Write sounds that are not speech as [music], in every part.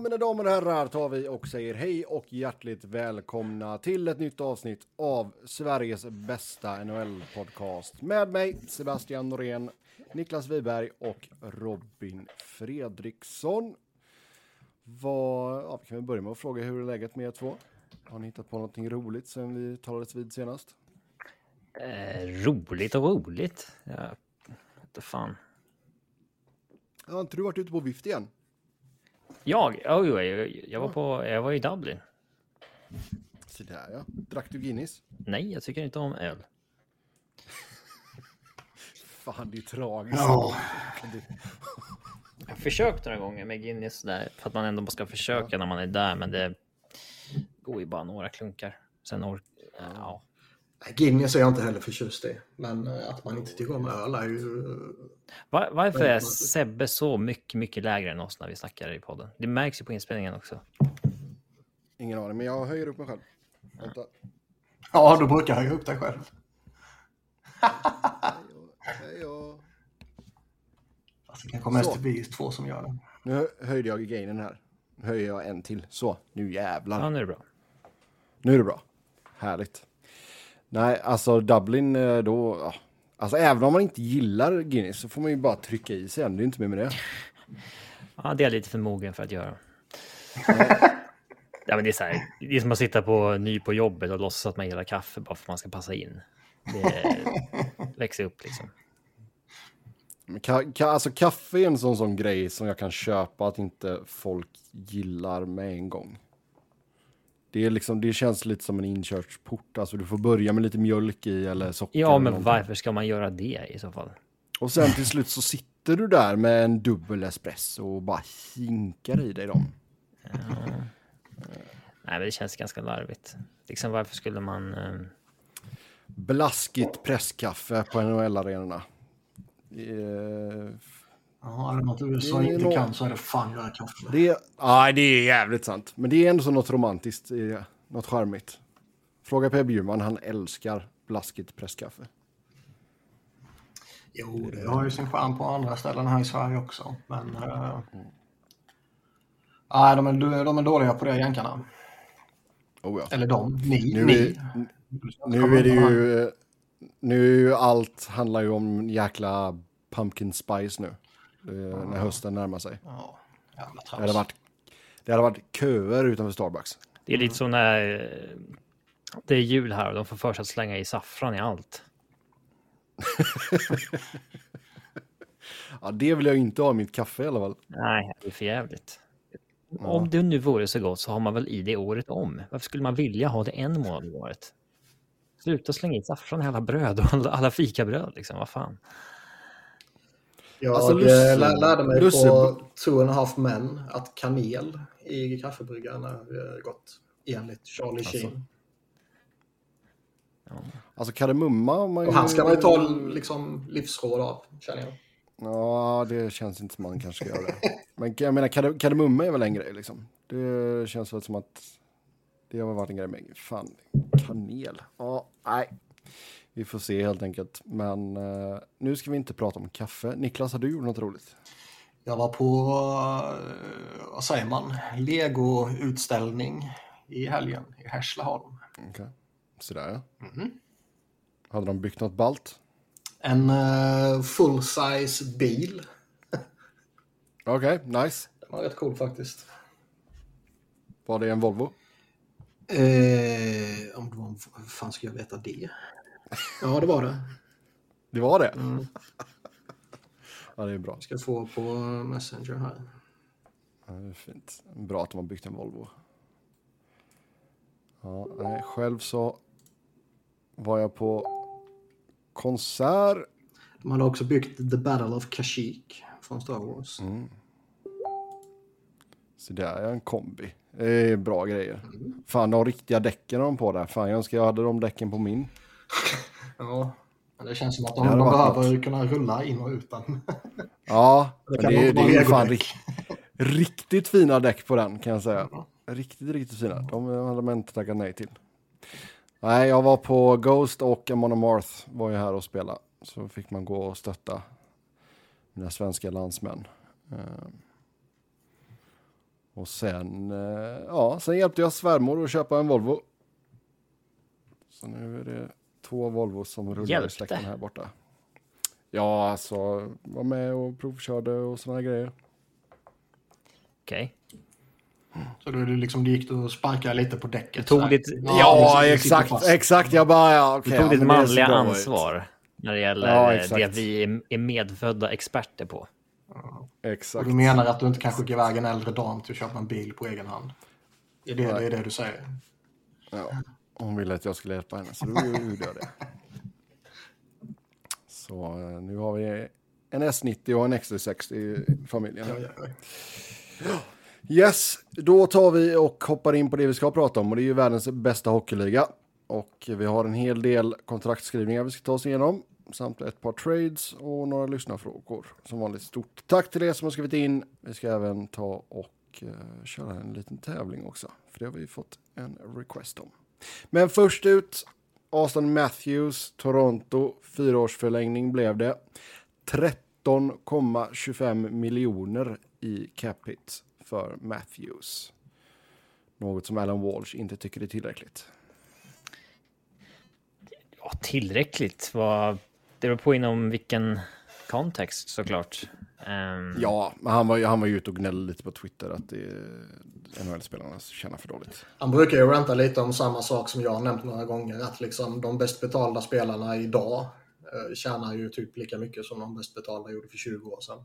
Mina damer och herrar tar vi och säger hej och hjärtligt välkomna till ett nytt avsnitt av Sveriges bästa NHL-podcast med mig Sebastian Norén, Niklas Wiberg och Robin Fredriksson. Vad, ja, vi kan väl börja med att fråga hur är läget med er två? Har ni hittat på någonting roligt sen vi talades vid senast? Eh, roligt och roligt. Ja, inte fan. Har inte du varit ute på vift igen? Jag? Oh, jo, jag, jag, var på, jag var i Dublin. Så där ja. Drack du Guinness? Nej, jag tycker inte om öl. Fan, det är tragiskt. Ja. Jag har försökt några gånger med Guinness där, för att man ändå ska försöka när man är där, men det går ju bara några klunkar. Sen ork... Ja. Guinness är jag inte heller förtjust i. Men eh, att man inte tycker om öl är ju... Var, varför är Sebbe så mycket, mycket lägre än oss när vi snackar i podden? Det märks ju på inspelningen också. Ingen aning, men jag höjer upp mig själv. Vänta. Ja, du brukar höja upp dig själv. Alltså, det kanske mest vi två som gör det. Nu hö- höjde jag gainen här. Nu höjer jag en till. Så, nu jävlar. Ja, nu är det bra. Nu är det bra. Härligt. Nej, alltså Dublin eh, då... Ja. Alltså även om man inte gillar Guinness så får man ju bara trycka i sig en. Det är inte mer med det. Ja, det är jag lite för mogen för att göra. [laughs] ja, men det är så här, det är som att sitta på ny på jobbet och låtsas att man gillar kaffe bara för att man ska passa in. Det [laughs] växer upp liksom. Ka, ka, alltså kaffe är en sån, sån grej som jag kan köpa att inte folk gillar med en gång. Det, är liksom, det känns lite som en inkörsport. Alltså du får börja med lite mjölk i eller socker. Ja, men någonting. varför ska man göra det i så fall? Och sen till slut så sitter du där med en dubbel espresso och bara hinkar i dig dem. Nej, men det känns ganska larvigt. Liksom varför skulle man... eh, Blaskigt presskaffe på NHL-arenorna. Eh, Ja, är det något USA inte nog- kan så är det fan göra kaffe. Det är, nej, det är jävligt sant. Men det är ändå så något romantiskt i det. Något charmigt. Fråga Per Bjurman, han älskar blaskigt presskaffe. Jo, det har ju sin charm på andra ställen här i Sverige också. Men... Uh... Nej, de är, de är dåliga på det, jänkarna. Oh ja. Eller de, ni. Nu ni. är, nu är det ju... Nu är ju allt handlar ju om jäkla pumpkin spice nu. Eh, När hösten närmar sig. Ja, jävla Det hade varit, det hade varit köer utanför Starbucks. Det är lite som när eh, det är jul här och de får för sig att slänga i saffran i allt. [laughs] Ja, det vill jag inte ha i mitt kaffe i alla fall. Nej, det är för jävligt. Om det nu vore så gott så har man väl i det året om. Varför skulle man vilja ha det en månad i året? Sluta slänga i saffran i alla bröd och alla, alla fikabröd liksom. Vad fan? Jag Alltså, lusse- lä- lärde mig lusse- på Two and a Half Men att kanel i kaffebryggaren är eh, gott. Enligt Charlie Alltså. Sheen. Alltså kardemumma har man. Och han ska man ju ta liksom livsråd av, känner jag. Ja, det känns inte som man kanske ska göra det. [laughs] Men jag menar, kard- kardemumma är väl en grej liksom. Det känns väl som att det har varit en grej med fan, kanel. Ja, nej. Vi får se helt enkelt. Men eh, nu ska vi inte prata om kaffe. Niklas, har du gjort något roligt? Jag var på, eh, vad säger man, Lego-utställning i helgen i Hässleholm. Okej. Sådär ja. Mhm. Hade de byggt något balt? En uh, full-size bil. [laughs] Okej, nice. Den var rätt cool faktiskt. Var det en Volvo? Eh, om det var, hur fan ska jag veta det? Ja, det var det. Det var det? Mm. [laughs] Ja, det är bra. Jag ska få på Messenger här. Ja, det är fint. Bra att de har byggt en Volvo. Ja, nej, själv så var jag på konsert. De hade också byggt The Battle of Kashyyyk från Star Wars. Så där är en kombi. Det är bra grejer. Fan, de riktiga däcken har de på där. Fan, jag önskar jag hade de däcken på min. [laughs] Ja, men det känns som att de, de behöver kunna rulla in och ut den. [laughs] Ja, Det det, det, det är fan rikt, riktigt fina däck på den kan jag säga. Riktigt, riktigt fina. De hade man inte tackat nej till. Nej, jag var på Ghost och Amon Amarth var ju här och spela. Så fick man gå och stötta mina svenska landsmän. Eh, Och sen, eh, ja, sen hjälpte jag svärmor att köpa en Volvo. Så nu är det två Volvo som rullar i släkten här borta. Ja, alltså var med och provkörde och sådana grejer. Okej. Så då är det liksom, det gick du och sparkade lite på däcket. Tog ditt- Ja, det sitter exakt, exakt. Jag bara, ja, okej. Du tog ja, ditt manliga ut. ansvar när det gäller Ja, eh, det vi är- medfödda experter på. Och Exakt. du menar att du inte kan skicka iväg en äldre dam till att köpa en bil på egen hand? Är det, det är det du säger? Ja, hon ville att jag skulle hjälpa henne, så då [laughs] gjorde jag det. Så eh, nu har vi en S90 och en XT60 i familjen. Yes, då tar vi och hoppar in på det vi ska prata om och det är ju världens bästa hockeyliga. Och vi har en hel del kontraktskrivningar vi ska ta oss igenom samt ett par trades och några lyssnarfrågor. Som vanligt stort tack till er som har skrivit in. Vi ska även ta och uh, köra en liten tävling också, för det har vi fått en request om. Men först ut, Austin Matthews, Toronto, fyraårsförlängning blev det. 13,25 miljoner i cap hit för Matthews. Något som Alan Walsh inte tycker är tillräckligt. Ja, tillräckligt. Vad... Det beror på inom vilken kontext såklart. Ehm, Ja, men han var, ju- han var ju ute och gnällde lite på Twitter att det NHL-spelarna tjänar för dåligt. Han brukar ju ranta lite om samma sak som jag har nämnt några gånger. Att liksom de bäst betalda spelarna idag eh, tjänar ju typ lika mycket som de bäst betalda gjorde för 20 år sedan.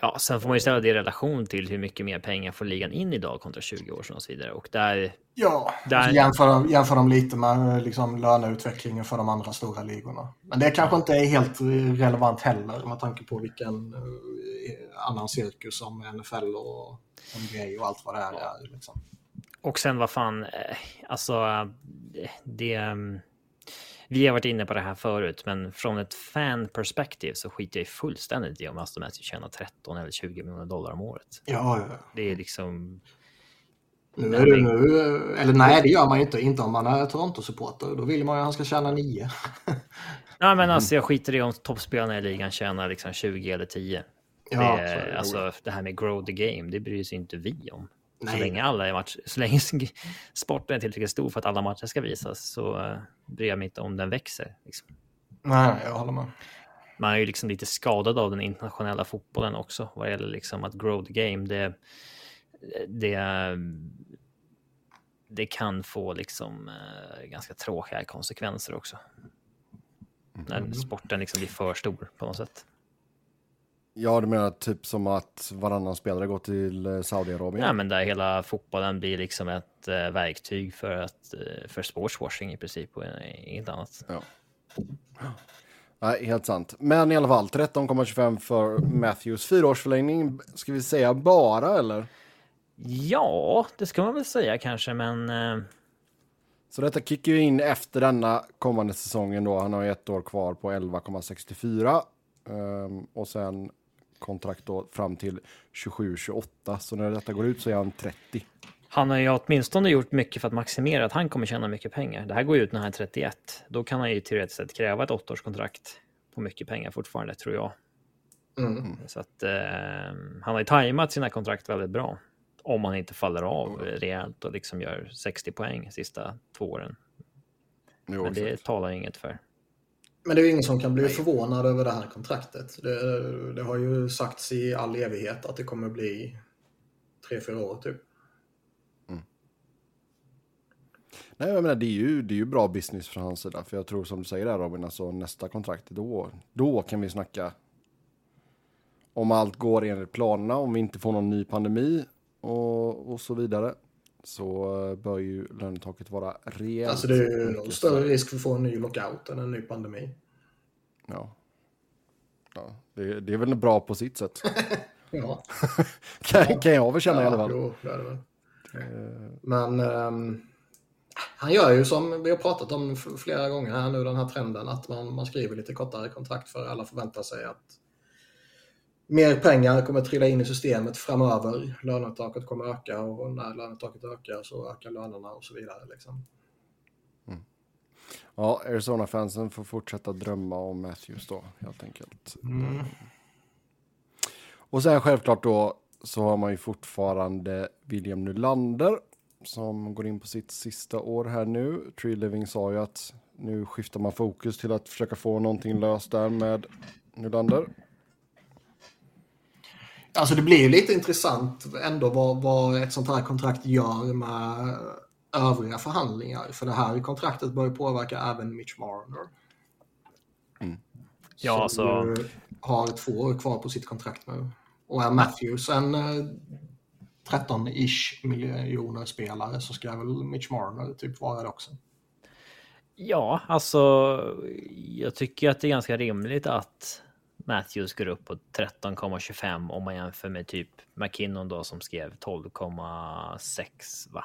Ja, sen får man ju ställa det i relation till hur mycket mer pengar får ligan in idag kontra 20 år sedan och så vidare. Och där, Ja, Där- alltså jämför, jämför dem lite med liksom, löneutvecklingen för de andra stora ligorna. Men det kanske inte är helt eh, relevant heller med tanke på vilken eh, annan cirkus som NFL och NBA och allt vad det är. är liksom. och sen vad fan, eh, alltså det... Vi har varit inne på det här förut, men från ett fan-perspektiv så skiter jag i fullständigt i om Aston Matthews tjänar 13 eller 20 miljoner dollar om året. Ja, ja. Det är liksom... Nu är det nu, eller nej det gör man ju inte, inte om man är Toronto-supporter. Då vill man ju att han ska tjäna 9. [laughs] Ja, men alltså jag skiter i om toppspelarna i ligan tjänar liksom 20 eller 10. Ja, det, är alltså, det här med grow the game, det bryr sig inte vi om. Så Nej. länge alla match, så länge [laughs] sporten är tillräckligt stor för att alla matcher ska visas så uh, bryr jag mig inte om den växer. Liksom. Nej, jag håller med. Man är ju liksom lite skadad av den internationella fotbollen också vad gäller liksom att grow the game. Det, det, det kan få liksom eh, ganska tråkiga konsekvenser också. När sporten liksom blir för stor på något sätt. Ja du menar typ som att varannan spelare går till eh, Saudiarabien? Ja, men där hela fotbollen blir liksom ett eh, verktyg för, att, eh, för sportswashing i princip och inget annat. Ja. Nej, helt sant. Men i alla fall, 13,25 för Matthews. Fyraårsförlängning, ska vi säga bara eller? Ja, det ska man väl säga kanske, men Så detta kickar ju in efter denna kommande säsongen då. Han har ju ett år kvar på 11,64. Ehm, och sen kontrakt då fram till 27-28. Så när detta går ut så är han 30. han har ju åtminstone gjort mycket för att maximera att han kommer tjäna mycket pengar. Det här går ju ut när han är 31. Då kan han ju teoretiskt sett kräva ett åttaårskontrakt på mycket pengar fortfarande, tror jag. Mm. Så att eh, han har ju tajmat sina kontrakt väldigt bra. Om han inte faller av rejält och liksom gör 60 poäng sista två åren. Jo, Men det exakt. talar inget för. Men det är ju ingen som kan bli förvånad över det här kontraktet. Det, det har ju sagts i all evighet att det kommer bli tre, fyra år typ. Nej, jag menar, det är, ju, det är ju bra business från hans sida. För jag tror som du säger där Robin, alltså nästa kontrakt, då, då kan vi snacka om allt går enligt planerna, om vi inte får någon ny pandemi och, och så vidare. Så eh, bör ju lönetaket vara rejält. Alltså det är ju större risk för att få en ny lockout än en ny pandemi. Ja. ja det, det är väl bra på sitt sätt. [laughs] [laughs] Ja, kan, kan jag väl känna i alla ja fall. jo, det är det väl. Men ehm, han gör ju som vi har pratat om flera gånger här nu, den här trenden att man, man skriver lite kortare kontrakt för alla förväntar sig att mer pengar kommer trilla in i systemet framöver. Lönetaket kommer öka och när lönetaket ökar så ökar lönerna och så vidare. Liksom. Ja, Arizona-fansen får fortsätta drömma om Matthews då, helt enkelt. Och sen självklart då så har man ju fortfarande William Nylander som går in på sitt sista år här nu. Tree Living sa ju att nu skiftar man fokus till att försöka få någonting löst där med Nylander. Alltså det blir ju lite intressant ändå vad, vad ett sånt här kontrakt gör med övriga förhandlingar. För det här kontraktet bör ju påverka även Mitch Marner. Mm. Ja, alltså... har två år kvar på sitt kontrakt nu. Och är Matthews en 13-ish eh, miljoner spelare så ska väl Mitch Marner typ vara det också. Ja, alltså jag tycker att det är ganska rimligt att Matthews går upp på 13,25 om man jämför med typ McKinnon då som skrev 12,6 va?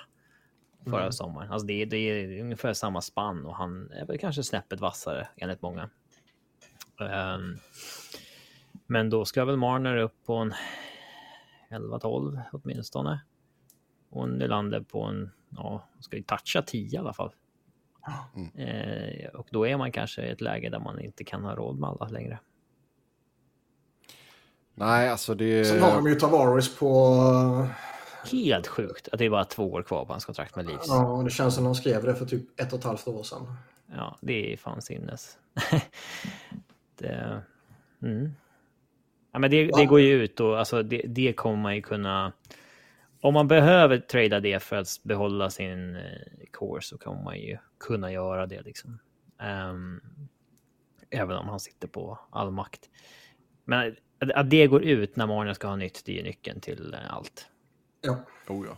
Förra mm. sommaren. Alltså det är, det är ungefär samma spann och han är väl kanske snäppet vassare enligt många. Um, men då ska väl Marner upp på en 11-12 åtminstone. Och Nylander på en, ja, ska ju toucha 10 i alla fall. Mm. Eh, och då är man kanske i ett läge där man inte kan ha råd med alla längre. Nej, alltså det... Sen har de ju Tavares på... Helt sjukt att det är bara två år kvar på hans kontrakt med Leafs. Ja, det känns som de skrev det för typ ett och ett halvt år sedan. Ja, det är fan sinnes. [laughs] det... Mm. Ja, men det, det går ju ut och alltså det, det kommer man ju kunna... Om man behöver trada det för att behålla sin eh, core så kommer man ju kunna göra det liksom. Um, även om han sitter på all makt. Men att det går ut när Marner ska ha nytt, det är nyckeln till eh, allt. Ja. Oh, ja.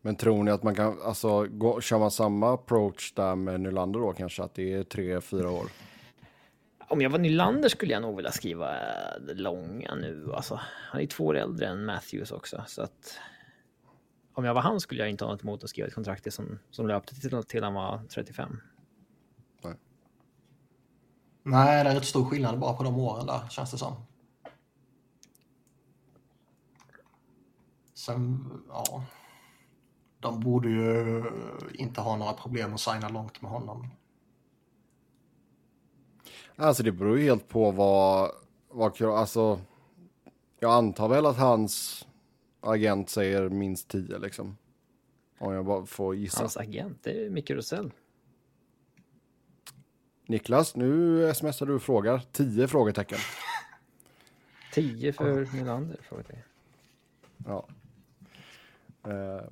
Men tror ni att man kan, alltså, gå, kör man samma approach där med Nylander då kanske, att det är tre, fyra år? Om jag var Nylander skulle jag nog vilja skriva eh, långa nu. Alltså, han är två år äldre än Matthews också. Så att om jag var han skulle jag inte ha något emot att skriva ett kontrakt som, som löpte till, till han var 35. Nej. Det är rätt stor skillnad bara på de åren där, känns det som. Sen, ja. De borde ju inte ha några problem att signa långt med honom. Alltså det beror ju helt på vad, vad alltså. Jag antar väl att hans agent säger minst 10 liksom. Om jag bara får gissa. Hans agent, det är Micke Rosell. Niklas, nu smsar du och frågar. 10 frågetecken. 10 för Nylander? Frågetecken. Ja. Uh,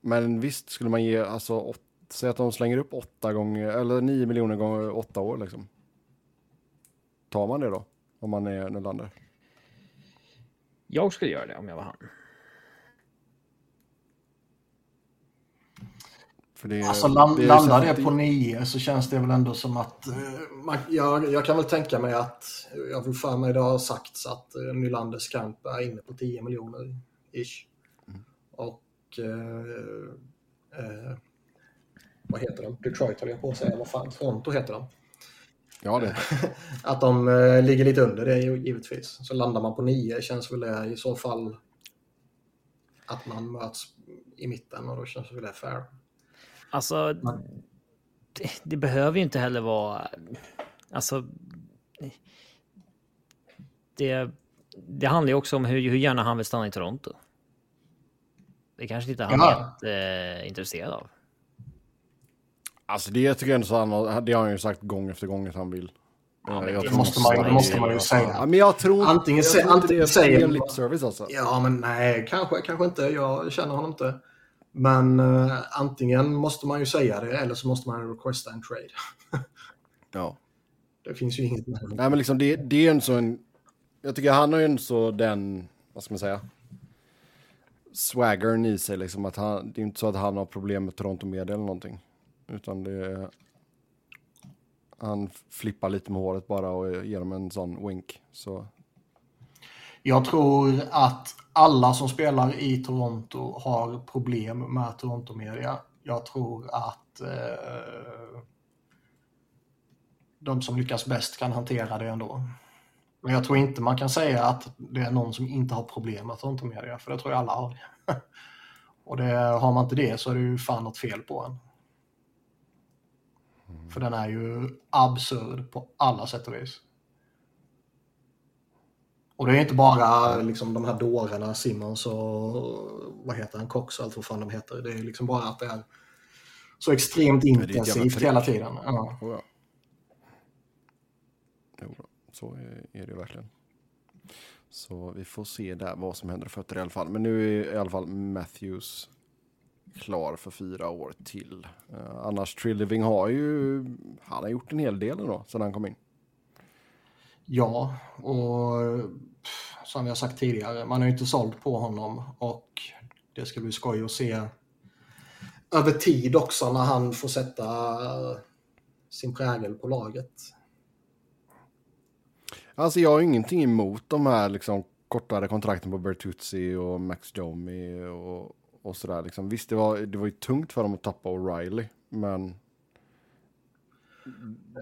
men visst skulle man ge, alltså, åt, säg att de slänger upp åtta gånger, eller nio miljoner gånger åtta år liksom. Tar man det då? Om man är Nylander? Jag skulle göra det om jag var han. Det, alltså land, det landar det på nio så känns det väl ändå som att uh, man, jag, jag, kan väl tänka mig att jag vill för mig det har sagts att uh, Nylanders kamp är inne på 10 miljoner ish. Mm. Och uh, vad heter de? Detroit höll jag på att säga. Vad fan, Toronto heter de. Ja, det. [laughs] att de uh, ligger lite under det givetvis. Så landar man på nio känns väl det i så fall att man möts i mitten och då känns väl det fair. Alltså, det, det, behöver ju inte heller vara... Alltså... Det, det handlar ju också om hur, hur gärna han vill stanna i Toronto. Det kanske inte han ja. är eh, intresserad av. Alltså det tycker jag ändå så han, det har han ju sagt gång efter gång att han vill. Ja, det måste man, det måste man ju säga. Ja, men jag tror antingen, jag tror antingen det säger lip service alltså. Ja, men nej, kanske, kanske inte. Jag känner honom inte. Men uh, antingen måste man ju säga det eller så måste man requesta en trade. [laughs] ja. Det finns ju inget. Nej, men liksom det, det är en sån... Jag tycker han har ju en så den, vad ska man säga? Swaggern i sig liksom att han, det är inte så att han har problem med Toronto Media eller någonting. Utan det är, han flippar lite med håret bara och ger dem en sån wink. Så. Jag tror att alla som spelar i Toronto har problem med Toronto Media. Jag tror att eh, de som lyckas bäst kan hantera det ändå. Men jag tror inte man kan säga att det är någon som inte har problem med Toronto Media, för det tror jag alla har. [laughs] och det, har man inte det så är det ju fan något fel på en. För den är ju absurd på alla sätt och vis. Och det är inte bara liksom, de här dårarna, Simmons och vad heter han, Cox och allt vad fan de heter. Det är liksom bara att det är så extremt intensivt hela tiden. Ja. Oh, ja. Jo, så är det verkligen. Så vi får se där vad som händer fötter i alla fall. Men nu är i alla fall Matthews klar för fyra år till. Uh, annars Trilliving har ju, han har gjort en hel del då sedan han kom in. Ja, och som vi har sagt tidigare, man är ju inte såld på honom och det ska bli skoj att se över tid också när han får sätta eh, sin prägel på laget. Alltså jag har ingenting emot de här liksom kortare kontrakten på Bertuzzi och Max Domi och, och sådär. Liksom. Visst, det var, det var ju tungt för dem att tappa O'Reilly, men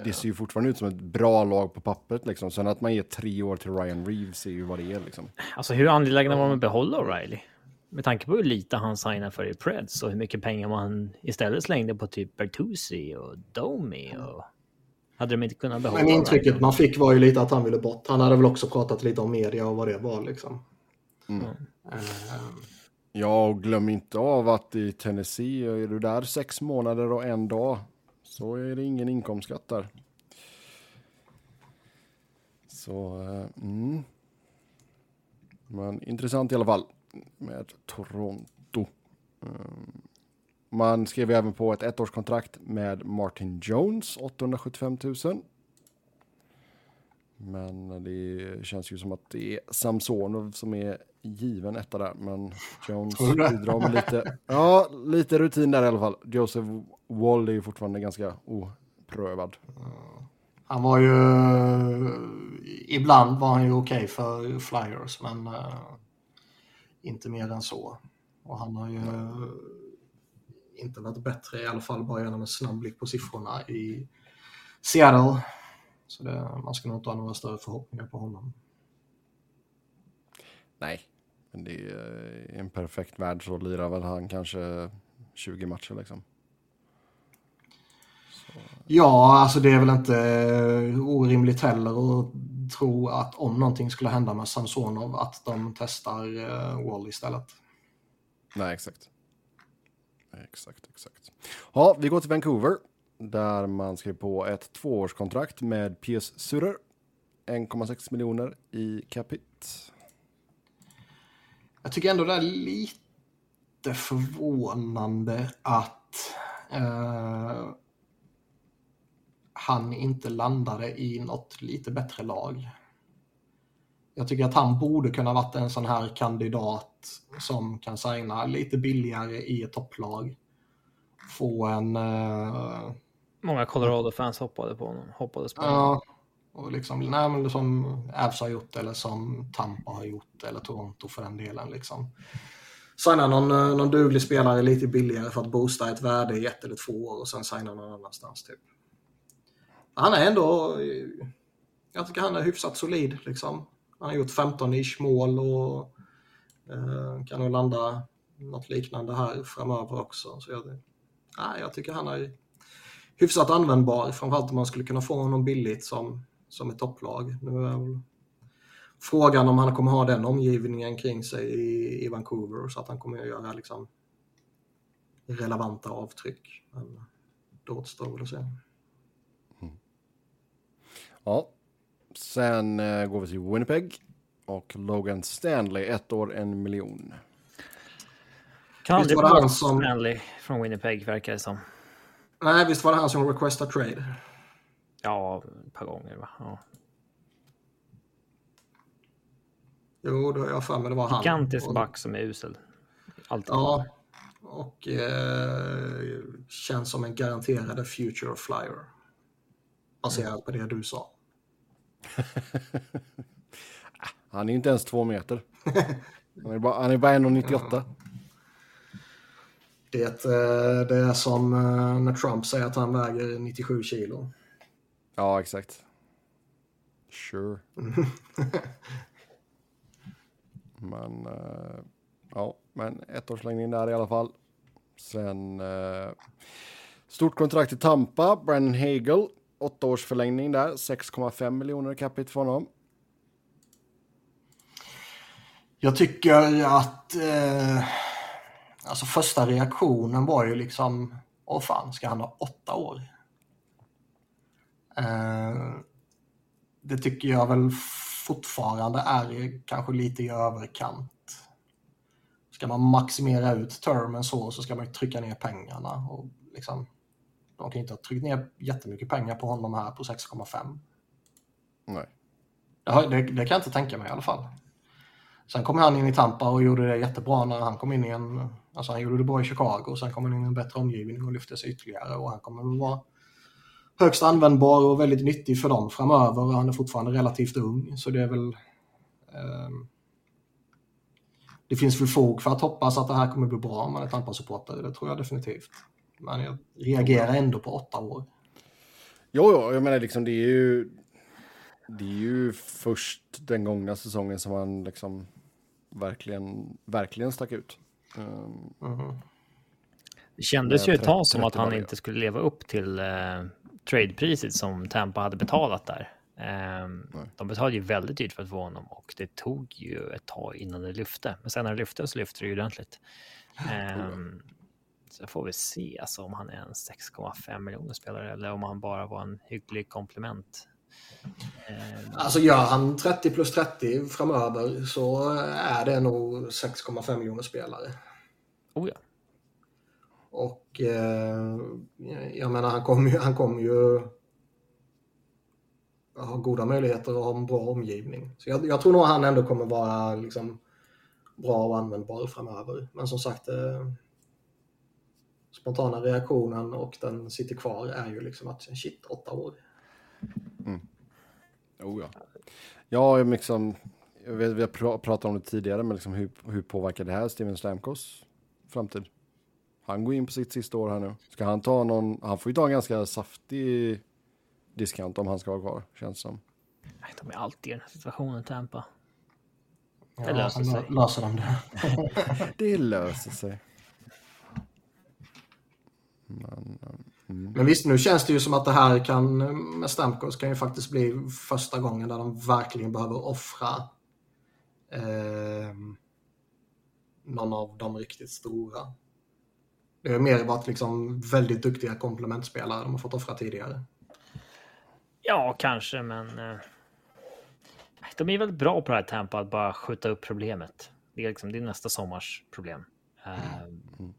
det ser ju fortfarande ut som ett bra lag på pappret. Liksom. Sen att man ger tre år till Ryan Reeves är ju vad det är. Liksom. Alltså hur angelägna var man att behålla O'Reilly? Med tanke på hur lite han signade för i Preds och hur mycket pengar man istället slängde på typ Bertuzzi och Domi. Och... Hade de inte kunnat behålla Men intrycket man fick var ju lite att han ville bort. Han hade väl också pratat lite om media och vad det var liksom. Mm. Uh... Ja, och glöm inte av att i Tennessee är du där sex månader och en dag så är det ingen inkomstskatt där. Så, eh, mm. Men intressant i alla fall med Toronto. Mm. Man skrev även på ett ettårskontrakt med Martin Jones, 875 000. Men det känns ju som att det är Samsonov som är given etta där. Men Jones bidrar med lite, ja, lite rutin där i alla fall. Joseph Wall är ju fortfarande ganska oprövad. Han var ju, ibland var han ju okej okay för Flyers, men uh, inte mer än så. Och han har ju inte varit bättre, i alla fall bara genom en snabb blick på siffrorna i Seattle. Så det, man ska nog inte ha några större förhoppningar på honom. Nej, men det är en perfekt värld så lirar väl han kanske 20 matcher liksom. Ja, alltså det är väl inte orimligt heller att tro att om någonting skulle hända med Samsonov att de testar uh, Wall istället. Nej, exakt. Exakt, exakt. Ja, vi går till Vancouver där man skrev på ett tvåårskontrakt med PS Surer. 1,6 miljoner i capita. Jag tycker ändå det är lite förvånande att eh, han inte landade i något lite bättre lag. Jag tycker att han borde kunna varit en sån här kandidat som kan signa lite billigare i ett topplag. Få en... Uh... Många Colorado-fans hoppade på honom. Hoppades på honom. Ja, och liksom, nej, men som Avs har gjort eller som Tampa har gjort eller Toronto för den delen. Liksom. Signa någon, eh, någon duglig spelare lite billigare för att boosta ett värde i ett eller två år och sen signa någon annanstans. Typ. Han är ändå... Jag tycker han är hyfsat solid. Liksom. Han har gjort 15-ish mål och eh, kan nog landa något liknande här framöver också. Så jag, nej, jag tycker han är hyfsat användbar, framförallt om man skulle kunna få honom billigt som, som ett topplag. Nu är väl frågan om han kommer ha den omgivningen kring sig i, i Vancouver så att han kommer att göra liksom relevanta avtryck. Men då återstår väl att se. Ja, Sen uh, går vi till Winnipeg. Och Logan Stanley, ett år, en miljon. Kan aldrig var det han som... Stanley från Winnipeg, verkar det som. Nej, visst var det han som requestade trade? Ja, ett par gånger va? Ja. Jo, då jag för mig det var han. Gigantisk back som är usel. Alltid. Ja, och eh, känns som en garanterad future flyer. Baserat på det du sa. [laughs] han är inte ens två meter. [laughs] Han är bara, han är bara 1,98. Det, eh, det är som eh, när Trump säger att han väger 97 kilo. Ja, exakt. Sure. [laughs] men, uh, ja, men ettårslängning där i alla fall. Sen stort kontrakt i Tampa, Brandon Hagel åtta års förlängning där, 6,5 miljoner capita för honom. Jag tycker att eh, alltså första reaktionen var ju liksom, åh fan, ska han ha åtta år? Eh, det tycker jag väl fortfarande är kanske lite i överkant. Ska man maximera ut termen så, så ska man trycka ner pengarna. Och liksom, de kan inte ha tryckt ner jättemycket pengar på honom här på 6,5. Nej. Det, det, det, kan jag inte tänka mig i alla fall. Sen kom han in i Tampa och gjorde det jättebra när han kom in i en... Alltså han gjorde det bra i Chicago, sen kom han in i en bättre omgivning och lyfte sig ytterligare och han kommer att vara högst användbar och väldigt nyttig för dem framöver. och Han är fortfarande relativt ung, så det är väl... Eh, det finns väl fog för att hoppas att det här kommer bli bra om man är Tampa-supporter, det tror jag definitivt. Men jag reagerar ändå på åtta år. Jo, jo, jag menar liksom det är ju... Det är ju först den gångna säsongen som han liksom verkligen, verkligen stack ut. Um, mm. Det kändes ju ett tag som att han inte skulle leva upp till eh, tradepriset som Tampa hade betalat där. Um, de betalade ju väldigt dyrt för att få honom och det tog ju ett tag innan det lyfte. Men sen när det lyfte så lyfte det ju ordentligt. Um, så får vi se alltså, om han är en 6,5 miljoner spelare eller om han bara var en hygglig komplement. Um, alltså gör han 30 plus 30 framöver så är det nog 6,5 miljoner spelare. Oh ja. Och eh, jag menar, han kommer ju, han kommer ju ha goda möjligheter att ha en bra omgivning. Så jag, jag tror nog han ändå kommer vara liksom, bra och användbar framöver. Men som sagt, eh, spontana reaktionen och den sitter kvar är ju liksom att shit, åtta år. Mm. Oh, ja. Ja, liksom, jag vet, vi har pratat om det tidigare, men liksom hur, hur påverkar det här Steven Stamkos framtid? Han går in på sitt sista år här nu. Ska han ta någon, han får ju ta en ganska saftig discount om han ska vara kvar, känns som. Nej, de är alltid i den här situationen, Tampa. Det ja, löser sig. Löser de det? [laughs] det löser sig. Men, mm. Men visst, nu känns det ju som att det här kan, med Stamkos kan ju faktiskt bli första gången där de verkligen behöver offra eh, någon av de riktigt stora. Det har mer varit liksom väldigt duktiga komplementspelare de har fått offra tidigare. Ja, kanske, men... Eh, de är väldigt bra på det här tempo att bara skjuta upp problemet. Det är, liksom, det är nästa sommars problem. Mm.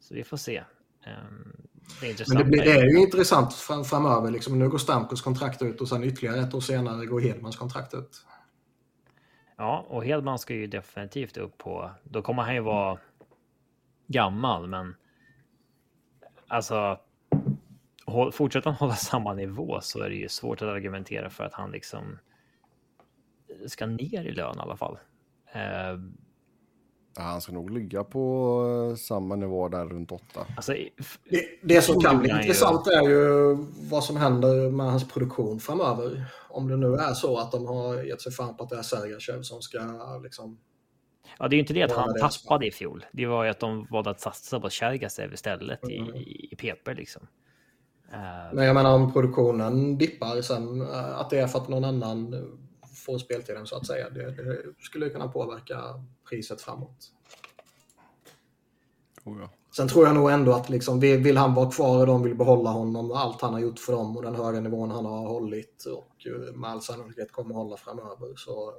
Så vi får se. Ehm, det är, men det, blir, det är ju intressant fram, framöver. Liksom, nu går Stamkos kontrakt ut och sen ytterligare ett år senare går Hedmans kontrakt ut. Ja, och Hedman ska ju definitivt upp på... Då kommer han ju vara gammal, men alltså fortsätter han hålla samma nivå så är det ju svårt att argumentera för att han liksom ska ner i lön i alla fall. Uh, ja, han ska nog ligga på eh, samma nivå där runt åtta. Alltså, det, det som kan bli intressant ju... är ju vad som händer med hans produktion framöver. Om det nu är så att de har gett sig fan på att det är Sergachev som ska liksom Ja, det är ju inte det att han tappade i fjol. Det var ju att de valde att satsa på Chergasev istället mm. i, i PP liksom. Men jag menar om produktionen dippar sen, eh, att det är för att någon annan får speltiden så att säga. Det, det skulle kunna påverka priset framåt. Oh ja. Sen tror jag nog ändå att liksom, vill han vara kvar och de vill behålla honom och allt han har gjort för dem och den höga nivån han har hållit och med all sannolikhet kommer hålla framöver så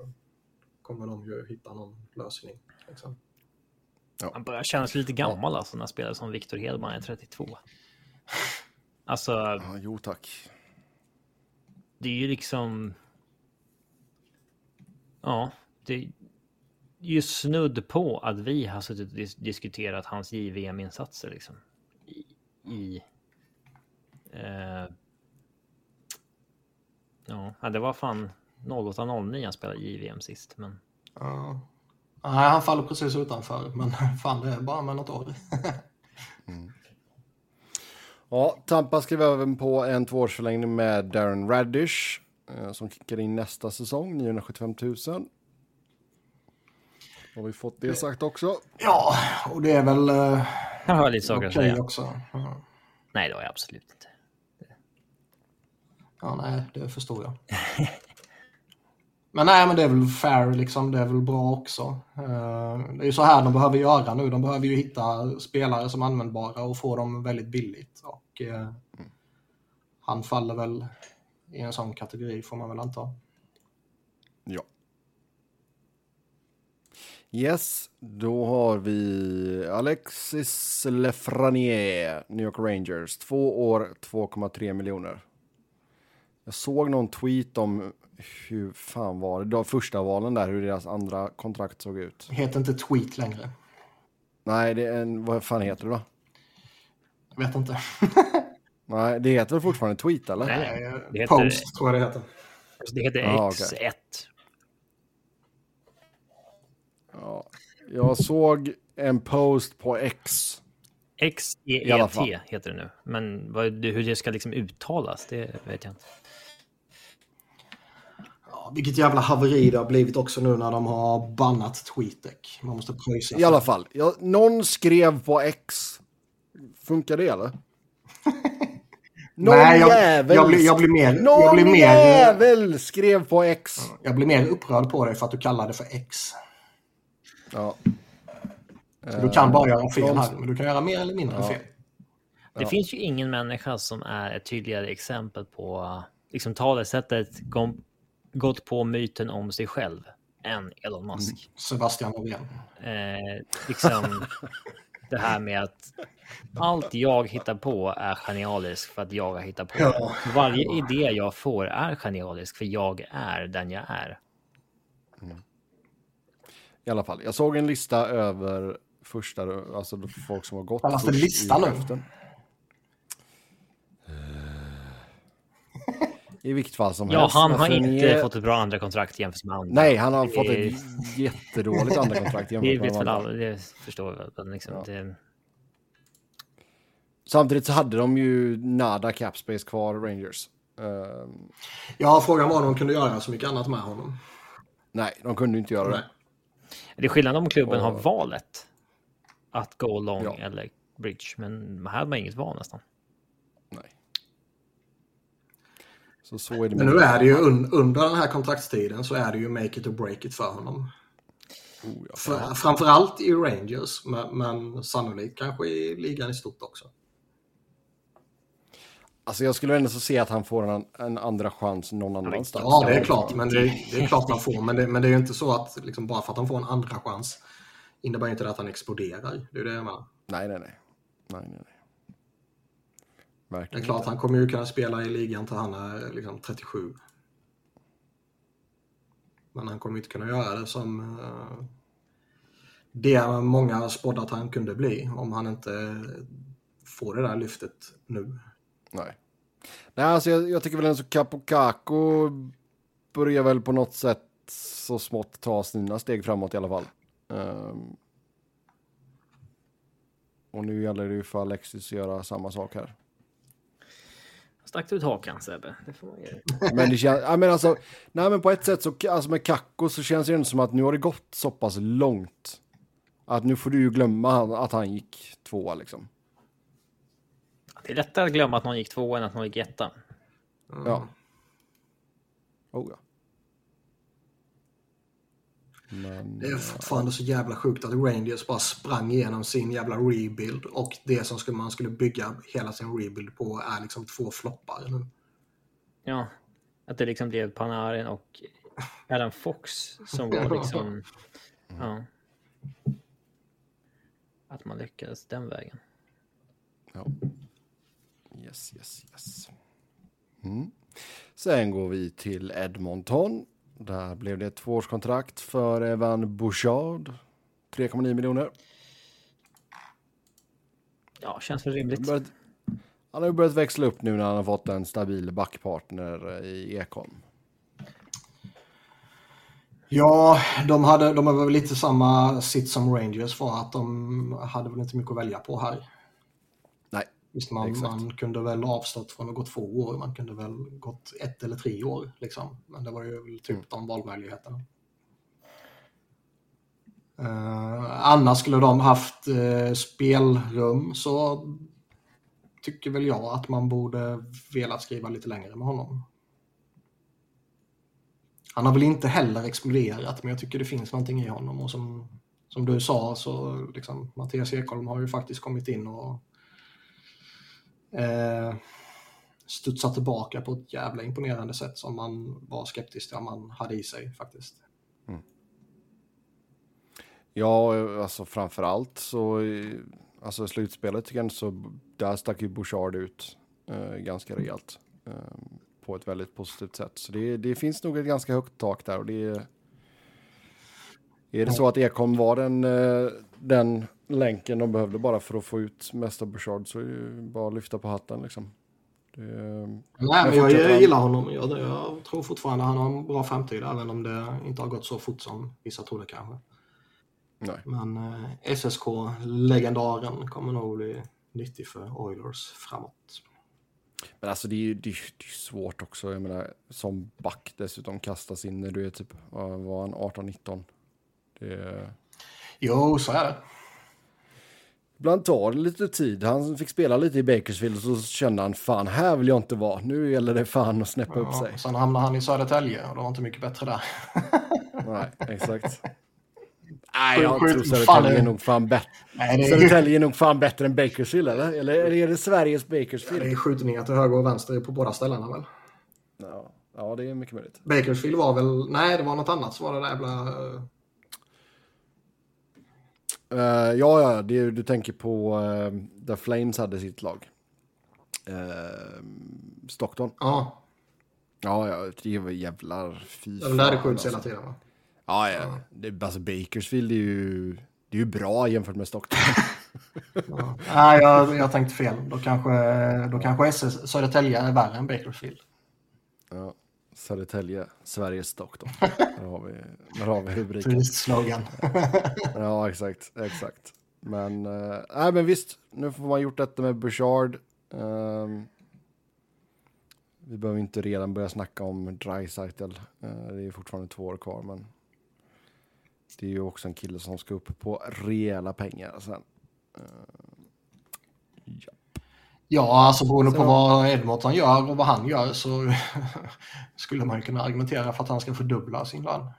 kommer de ju hitta någon lösning. Liksom. Ja. Han börjar kännas lite gammal ja. alltså när spelare som Victor Hedman är 32. Alltså. Ja, jo tack. Det är ju liksom. Ja, det är ju snudd på att vi har suttit och diskuterat hans JVM-insatser liksom. I. i eh, ja, det var fan något av 09 han spelade JVM sist, men. Ja. Nej, han faller precis utanför, men [laughs] fan det är bara med något år. [laughs] mm. Ja, Tampa skrev även på en tvåårsförlängning med Darren Radish som kickar in nästa säsong, 975 000. Har vi fått det sagt också? Ja, och det är väl... Eh, jag har lite saker att säga. Också. Ja. Nej, det har jag absolut inte. Ja, nej, det förstår jag. Men nej, men det är väl fair liksom. Det är väl bra också. Eh, det är ju så här de behöver göra nu. De behöver ju hitta spelare som är användbara och få dem väldigt billigt. Och mm. han faller väl i en sån kategori får man väl anta. Ja. Yes, då har vi Alexis Lefranier, New York Rangers. Två år, 2,3 miljoner. Jag såg någon tweet om hur fan var det? De första valen där, hur deras andra kontrakt såg ut. Det heter inte tweet längre. Nej, det är en, vad fan heter det då? Jag vet inte. [laughs] Nej, det heter väl fortfarande tweet eller? Nej, det heter... Post tror jag det heter. Det heter X1. Ah, okay. Ja, jag såg en post på X. XEET heter det nu. Men vad, hur det ska liksom uttalas, det vet jag inte. Ja, vilket jävla haveri det har blivit också nu när de har bannat TweetDeck. Man måste pröjsa. I alla fall, jag, någon skrev på X. Funkar det eller? Någon Nej, jag, jävel, jag, blir, jag blir mer... Någon jag blir mer, jävel skrev på X. Jag blir mer upprörd på dig för att du kallar det för X. Ja. Så du kan bara göra fel här, men du kan göra mer eller mindre ja. fel. Det ja. finns ju ingen människa som är ett tydligare exempel på liksom talesättet gått på myten om sig själv än Elon Musk. Mm. Sebastian Norén. Eh, liksom [laughs] det här med att [laughs] allt jag hittar på är genialiskt för att jag har hittat på. Ja. Varje idé jag får är genialisk för jag är den jag är. Mm. I alla fall, jag såg en lista över första, alltså folk som har gått. Kallas det lista nu? I vilket fall som ja, helst. Ja, han har inte är... fått ett bra andra kontrakt jämfört med andra. Nej, han har fått ett jättedåligt andra kontrakt [laughs] jämfört det med alla, det förstår vi väl. Liksom, ja. det... Samtidigt så hade de ju nada capspace kvar, Rangers. Um... Ja, frågan var om de kunde göra så mycket annat med honom. Nej, de kunde inte göra Nej. det. Det är skillnad om klubben Och... har valet att gå long ja. eller bridge, men här har man inget val nästan. Nej. Så så är det men nu är det ju un under den här kontraktstiden så är det ju make it or break it för honom. Oh, ja. för, framförallt i Rangers, men, men sannolikt kanske i ligan i stort också. Alltså jag skulle ändå så se att han får en, en andra chans någon annanstans. Ja, det är klart. Men det, det är klart han får. Men det, men det är ju inte så att liksom, bara för att han får en andra chans innebär inte det att han exploderar. Det är det jag menar. Nej, nej, nej. nej, nej, nej. Verkligen det är klart, han kommer ju kunna spela i ligan till han är liksom 37. Men han kommer inte kunna göra det som uh, det många spådde att han kunde bli om han inte får det där lyftet nu. Nej. Nej, alltså jag, jag tycker väl en så Capocaco börjar väl på något sätt så smått ta sina steg framåt i alla fall. Um, och nu gäller det ju för Alexis att göra samma sak här. Stack du ut hakan Sebbe? Det får man [laughs] Men det känns, ja, men alltså, nej men på ett sätt så, alltså med Kakko så känns det ändå som att nu har det gått så pass långt. Att nu får du ju glömma att han gick tvåa liksom. Det är lättare att glömma att någon gick tvåa än att någon gick etta. Mm. Ja. Oh ja. Men, det är fortfarande så jävla sjukt att Rangers bara sprang igenom sin jävla rebuild och det som skulle, man skulle bygga hela sin rebuild på är liksom två floppar nu. Ja, att det liksom blev Panarin och Adam Fox som var liksom... [laughs] ja. Att man lyckades den vägen. Ja. Yes, yes, yes. Mm. Sen går vi till Edmonton där blev det ett tvåårskontrakt för Evan Bouchard. 3,9 miljoner. Ja, känns väl rimligt. Börjat, han har ju börjat växla upp nu när han har fått en stabil backpartner i Ekholm. Ja, de, hade, de var väl lite samma sitt som Rangers för att de hade väl inte mycket att välja på här. Visst, man, man kunde väl avstått från att gå två år, man kunde väl gått ett eller tre år. Liksom. Men det var ju typ mm. de valmöjligheterna. Uh, annars skulle de haft uh, spelrum så tycker väl jag att man borde velat skriva lite längre med honom. han har väl inte heller exploderat, men jag tycker det finns någonting i honom. Och som, som du sa så liksom, Mattias Ekholm har ju faktiskt kommit in och eh, studsat tillbaka på ett jävla imponerande sätt som man var skeptisk till om man hade i sig faktiskt. Mm. Ja, alltså framför allt så, alltså slutspelet jag så, där stack ju Bouchard ut eh, ganska rejält. Eh, på ett väldigt positivt sätt. Så det, det, finns nog ett ganska högt tak där och det är... Är det så att Ekholm var den, eh, den länken de behövde bara för att få ut mesta Bouchard så är det bara att lyfta på hatten liksom. Det, Nej, men jag, jag gillar honom. Jag, jag, tror fortfarande han har en bra framtid, även om det inte har gått så fort som vissa trodde kanske. Nej. Men eh, SSK-legendaren kommer nog bli nyttig för Oilers framåt. Men alltså det är ju det är, det är svårt också. Jag menar, som back dessutom kastas in när du är typ, var han, 18-19? Det... Jo, så är det. Ibland tar det lite tid. Han fick spela lite i Bakersfield och så kände han fan här vill jag inte vara. Nu gäller det fan att snäppa ja, upp sig. Sen hamnade han i Södertälje och det var inte mycket bättre där. [laughs] Nej, exakt. Nej, jag tror Södertälje är nog fan bättre. Södertälje är nog fan bättre än Bakersfield, eller? Eller är det Sveriges Bakersfield? Det är skjutningar till höger och vänster på båda ställena väl? Ja, ja det är mycket möjligt. Bakersfield var väl... Nej, det var något annat som var det där jävla... Uh, ja, ja, det, du tänker på uh, där Flames hade sitt lag. Uh, Stockton. Ja. Ja, ja, det var jävlar fy fan. där det skjuts hela tiden va? Ja, ja. Det, alltså Bakersfield är ju, det är ju bra jämfört med Stockton. ja. Nej, jag, jag tänkte fel. Då kanske, då kanske SS, Södertälje är värre än Bakersfield. Ja, Södertälje, Sveriges Stockton. [laughs] Där har vi, där har vi rubriken. slogan. [laughs] ja, exakt, exakt. Men, äh, nej, men visst, nu får man gjort detta med Bouchard. Um, vi behöver inte redan börja snacka om Dreisaitl. Uh, det är fortfarande två år kvar, men det är ju också en kille som ska upp på rejäla pengar sen. Uh, ja. Ja, alltså beroende så. på vad Edmonton gör och vad han gör så [laughs] skulle man kunna argumentera för att han ska fördubbla sin lön.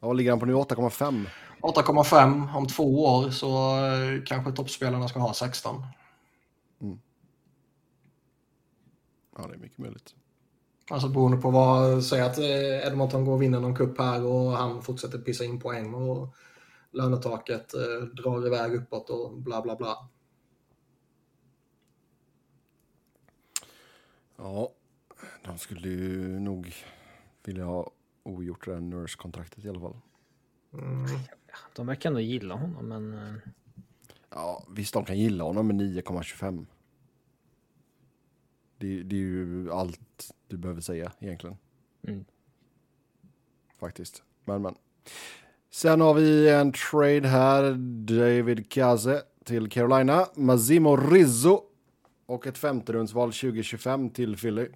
Ja, vad ligger han på nu? 8,5? 8,5 om två år så eh, kanske toppspelarna ska ha 16. Mm. Ja, det är mycket möjligt. Alltså beroende på vad, säg att eh, Edmonton går och vinner någon kupp här och han fortsätter pissa in poäng och lönetaket eh, drar iväg uppåt och bla bla bla. Ja, de skulle ju nog vilja ha ogjort det här Nurse-kontraktet i alla fall. Mm. De verkar ändå gilla honom, men... Eh, ja, visst de kan gilla honom med 9,25. Det, det, är ju allt du behöver säga egentligen. Mm. Faktiskt. Men, men. Sen har vi en trade här. David Kaze till Carolina. Massimo Rizzo. Och ett femterumsval 2025 till Philly.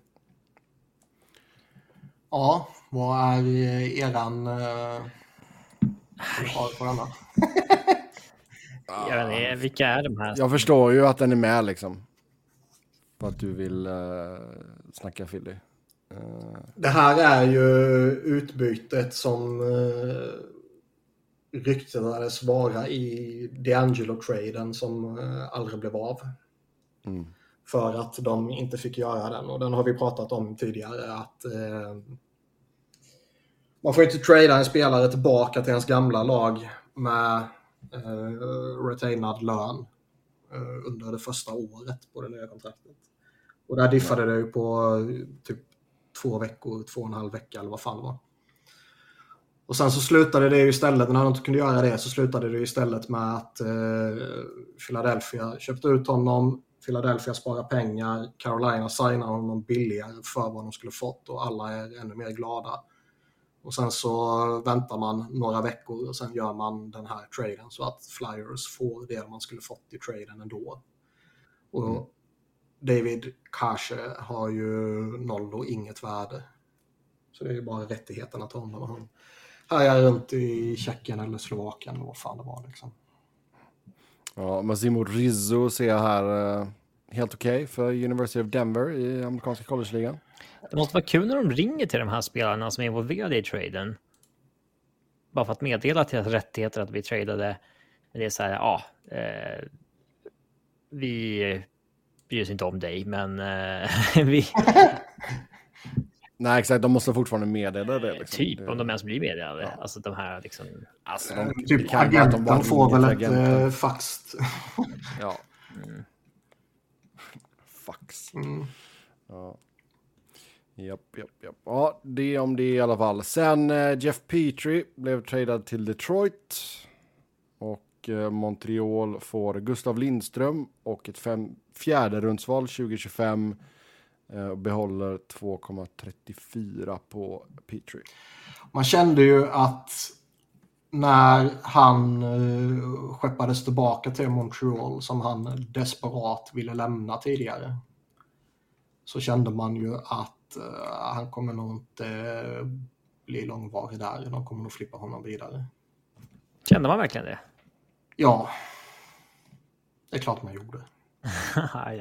Ja, vad är eran uh, på denna? Jag vet inte, vilka är de här? Jag förstår ju att den är med liksom på att du vill uh, snacka Philly. Uh. Det här är ju utbytet som uh, ryktades vara i D'Angelo-traden som uh, aldrig blev av. Mm. För att de inte fick göra den och den har vi pratat om tidigare att uh, man får inte trada en spelare tillbaka till ens gamla lag med uh, retainad lön under det första året på det nya kontraktet. Och där diffade det ju på typ två veckor, två och en halv vecka eller vad fan det var. Och sen så slutade det ju istället, när de inte kunde göra det, så slutade det istället med att eh, Philadelphia köpte ut honom. Philadelphia sparar pengar, Carolina signar honom billigare för vad de skulle fått och alla är ännu mer glada. Och sen så väntar man några veckor och sen gör man den här traden så att Flyers får det man skulle fått i traden ändå. Och mm. David Kashe har ju noll och inget värde. Så det är ju bara rättigheten att ta honom. Han härjar runt i Tjeckien eller Slovakien eller vad fan det var liksom. Ja, Massimo Rizzo ser jag här. Eh, helt okej okay för University of Denver i amerikanska college-ligan. Det måste vara kul när de ringer till de här spelarna som är involverade i traden. Bara för att meddela till deras rättigheter att vi tradade. Det är så här, ja, eh, vi bryr oss inte om dig, men eh, [laughs] vi... Nej, exakt. De måste fortfarande meddela det. Liksom. Typ, om de ens blir meddelade. Ja. Alltså de här liksom... Alltså, de, typ agenten de får väl ett äh, fax. [laughs] ja. Mm. Fax. Mm. Ja. Japp, japp, japp. Ja, det om det i alla fall. Sen eh, Jeff Petrie blev tradad till Detroit. Och eh, Montreal får Gustav Lindström och ett fem, fjärde rundsval 2025. Eh, och behåller 2,34 på Petrie. Man kände ju att när han uh, skeppades tillbaka till Montreal som han desperat ville lämna tidigare så kände man ju att uh, han kommer nog inte uh, bli långvarig där. De kommer nog flippa honom vidare. Kände man verkligen det? Ja. Det är klart man gjorde. [laughs] ja.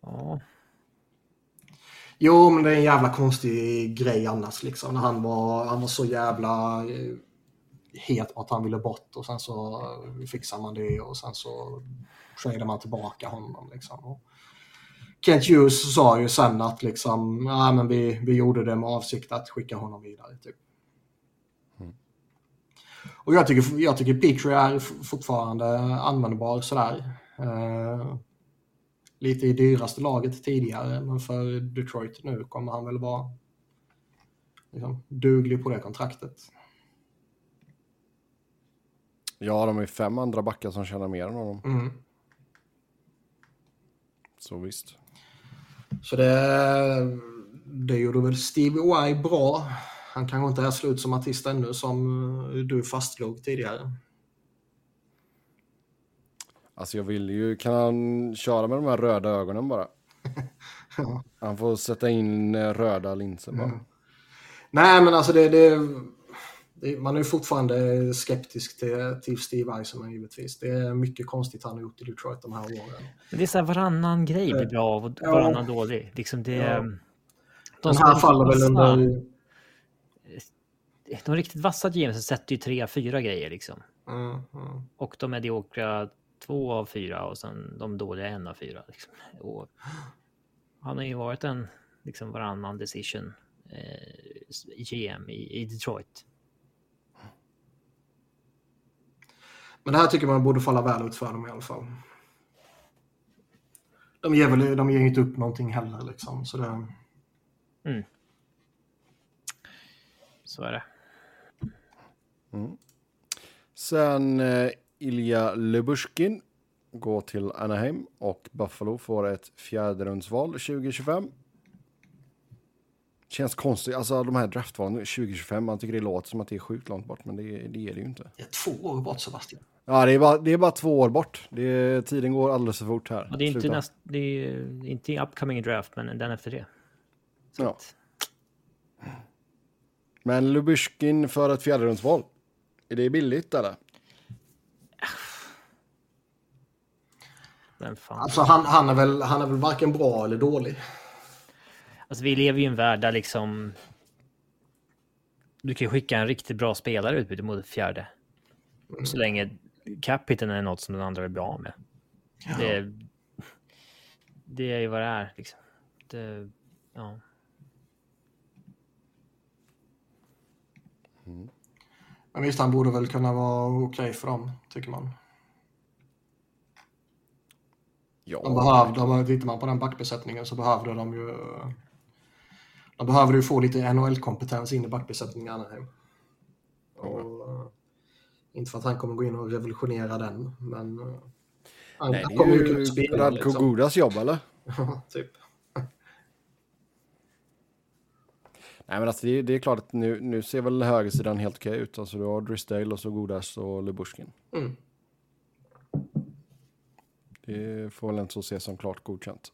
ja. Jo, men det är en jävla konstig grej annars liksom. När han var, han var så jävla eh, het på att han ville bort och sen så eh, fixar man det och sen så tradar man tillbaka honom liksom. Och Kent Hughes sa ju sen att liksom, ja men vi, vi gjorde det med avsikt att skicka honom vidare typ. Mm. Och jag tycker, jag tycker Petrie är fortfarande användbar sådär. Uh, lite i dyraste laget tidigare, men för Detroit nu kommer han väl vara liksom, duglig på det kontraktet. Ja, de är fem andra backar som tjänar mer än honom. Mm. Så visst. Så det, det gjorde väl Steve Y bra. Han kanske inte är slut som artist ännu som du fastslog tidigare. Alltså jag vill ju, kan han köra med de här röda ögonen bara? [laughs] ja. Han får sätta in eh, röda linser bara. Mm. Nej men alltså det, det, det, man är ju fortfarande skeptisk till, till Steve Eisenman givetvis. Det är mycket konstigt han har gjort i Detroit de här åren. Det är så här varannan grej blir bra och varannan ja. dålig. Liksom det, ja. de den här faller väl under... De riktigt vassa GMs sätter ju tre, fyra grejer liksom. Mm, mm. Och de mediokra två av fyra och sen de dåliga en av fyra. Liksom. Och han har ju varit en liksom varannan decision eh, GM i, i Detroit. Men det här tycker man borde falla väl ut för dem i alla fall. De ger väl de ger inte upp någonting heller liksom. Så, det... mm. så är det. Mm. Sen eh, Ilja Lubushkin går till Anaheim och Buffalo får ett fjärderumsval 2025. Känns konstigt, alltså de här draftvalen 2025, man tycker det låter som att det är sjukt långt bort, men det, det är det ju inte. Det är två år bort Sebastian. Ja, det är bara, det är bara två år bort. Det, tiden går alldeles för fort här. Ja, det är inte, näst, det är inte upcoming draft, men den efter det. Så ja. Att... Men Lubushkin för ett fjärderumsval, är det billigt eller? Vem fan? Alltså han, han, är väl, han är väl varken bra eller dålig. Alltså vi lever ju i en värld där liksom... Du kan skicka en riktigt bra spelare utbyte mot ett fjärde. Mm. Så länge capiten är något som den andra är bra med. Ja. Det, det är ju vad det är. Liksom. Det, ja. Mm. Men visst, han borde väl kunna vara okej okay för dem, tycker man. Ja. De behövde, de, tittar man på den backbesättningen så behövde de ju... De behövde ju få lite NHL-kompetens in i backbesättningen Anaheim. Och, uh, inte för att han kommer gå in och revolutionera den, men... Uh, han, Nej, kommer ju kunna spela. Radko liksom. Godas jobb, eller? [laughs] Ja, typ. [laughs] Nej, men alltså det, det, är klart att nu, nu ser väl högersidan helt okej ut. Alltså du har Drisdale och så Godas och Lubushkin. Mm. Det får väl inte så ses som klart godkänt.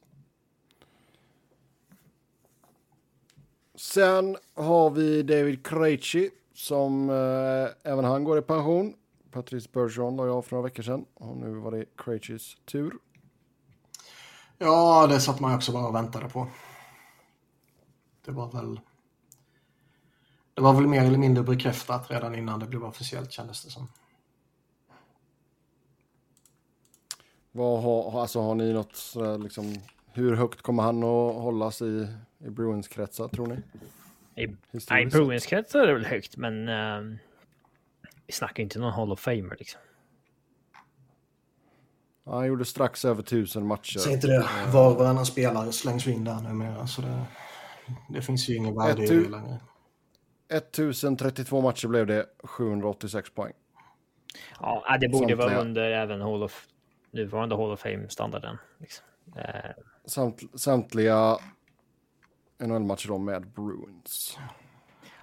Sen har vi David Krejci som eh, även han går i pension. Patrice Bergeron la jag för några veckor sedan och nu var det Krejcis tur. Ja, det satt man också bara och väntade på. Det var väl... Det var väl mer eller mindre bekräftat redan innan det blev officiellt kändes det som. Vad har, alltså, har ni något sådär, liksom, hur högt kommer han att hållas i, i Bruins-kretsar tror ni? I, nej. Bruins-kretsar är det väl högt, men ehm, vi snackar inte någon Hall of Famer liksom. Ja, han gjorde strax över tusen matcher. Säg inte det. Var och varannan spelare slängs in där numera. Så det, det finns ju ingen värde i det längre. 1032 matcher blev det, 786 poäng. Ja, det borde vara Samtliga. under även Hall of, nuvarande Hall of Fame-standarden. Liksom. Eh, Samt, samtliga NHL-matcher då med Bruins.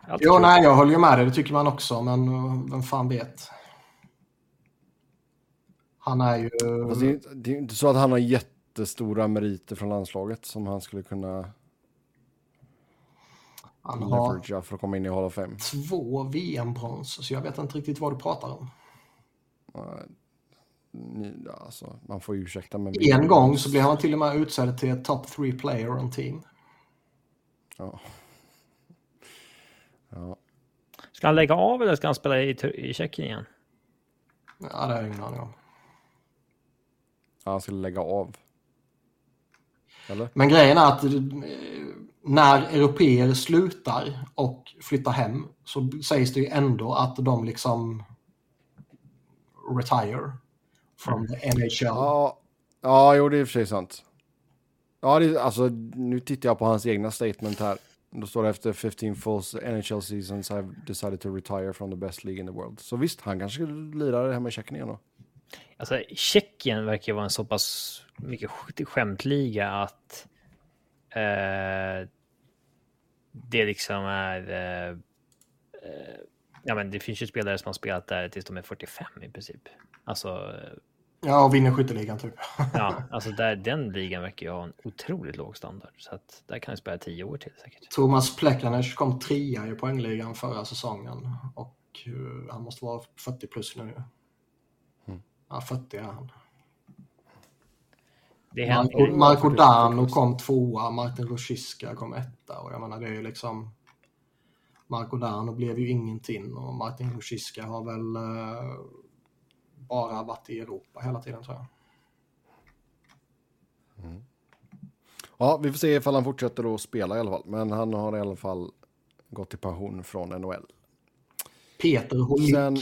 allt Jo, nej, jag håller ju med dig. Det tycker man också. Men uh, vem fan vet. Han är ju... Fast det, är, det är inte så att han har jättestora meriter från landslaget som han skulle kunna Han har för att komma in i Hall of Fame. två VM-brons. Så jag vet inte riktigt vad du pratar om. Ja, alltså, man får ju ursäkta men... En gång så blev han till och med utsedd till top three player on team. Ja. Ja. Ska han lägga av eller ska han spela i, i Tjeckien igen? Ja, det har jag ingen aning om. Han skulle lägga av. Eller? Men grejen är att eh, när europeer slutar och flyttar hem så sägs det ju ändå att de liksom retire from the NHL. Ja, ja, jo det är i och för sig sant. Ja, det, alltså nu tittar jag på hans egna statement här. Då står det efter 15 full NHL seasons I've decided to retire from the best league in the world. Så visst, han kanske skulle lira det hemma i Tjeckien igen då. Alltså, Tjeckien verkar vara en så pass mycket sk- skämtliga att eh, det liksom är... Eh, eh, ja, men det finns ju spelare som har spelat där tills de är 45 i princip. Alltså, eh, Ja, och vinner skytteligan typ. [laughs] ja, [laughs] alltså där, den ligan verkar ju ha en otroligt låg standard. Så att där kan jag spela 10 år till säkert. Thomas Plekanec kom trea i poängligan förra säsongen och eh, han måste vara 40 plus nu. Ja, 40 är han. Det händer Marco. Marco Dano kom tvåa, Martin Rosicka kom etta och jag menar det är ju liksom Marco Dano blev ju ingenting och Martin Rosicka har väl eh, bara varit i Europa hela tiden tror jag. Ja, vi får se ifall han fortsätter att spela i alla fall. Men han har i alla fall gått i pension från NHL. Peter Holik Sen-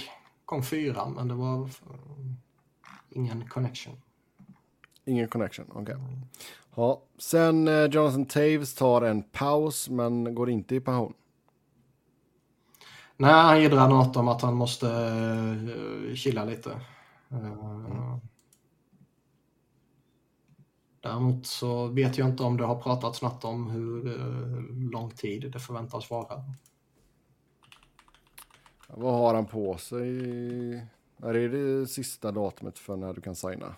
kom fyra men det var ingen connection. Ingen connection, okej. Ja, sen eh, Jonathan Taves tar en paus men går inte i pension. Nej, han jiddrade något om att han måste uh, chilla lite. Eh, Däremot så vet jag inte om det har pratats något om hur eh, lång tid det förväntas vara. Vad har han på sig? Är det det sista datumet för när du kan signa?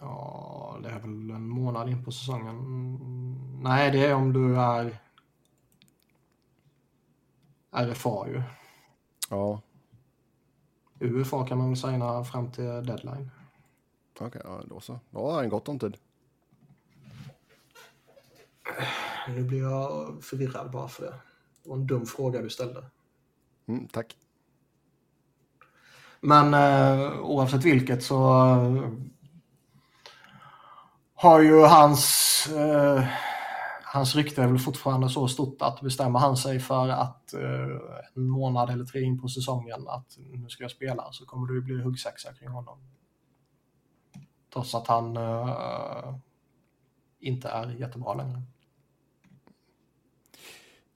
Ja, det är väl en månad in på säsongen. Nej, det är om du är RFA ju. Ja, UFA kan man väl signa fram till deadline. okej, ja, då så. Då har han gott om tid. Nu blir jag förvirrad bara för det. Det var en dum fråga du ställde. Mm, tack. Men eh, oavsett vilket så eh, har ju hans, eh, hans rykte är väl fortfarande så stort att bestämmer han sig för att eh, en månad eller tre in på säsongen att nu ska jag spela så kommer det ju bli huggsexa kring honom. Trots att han eh, inte är jättebra längre.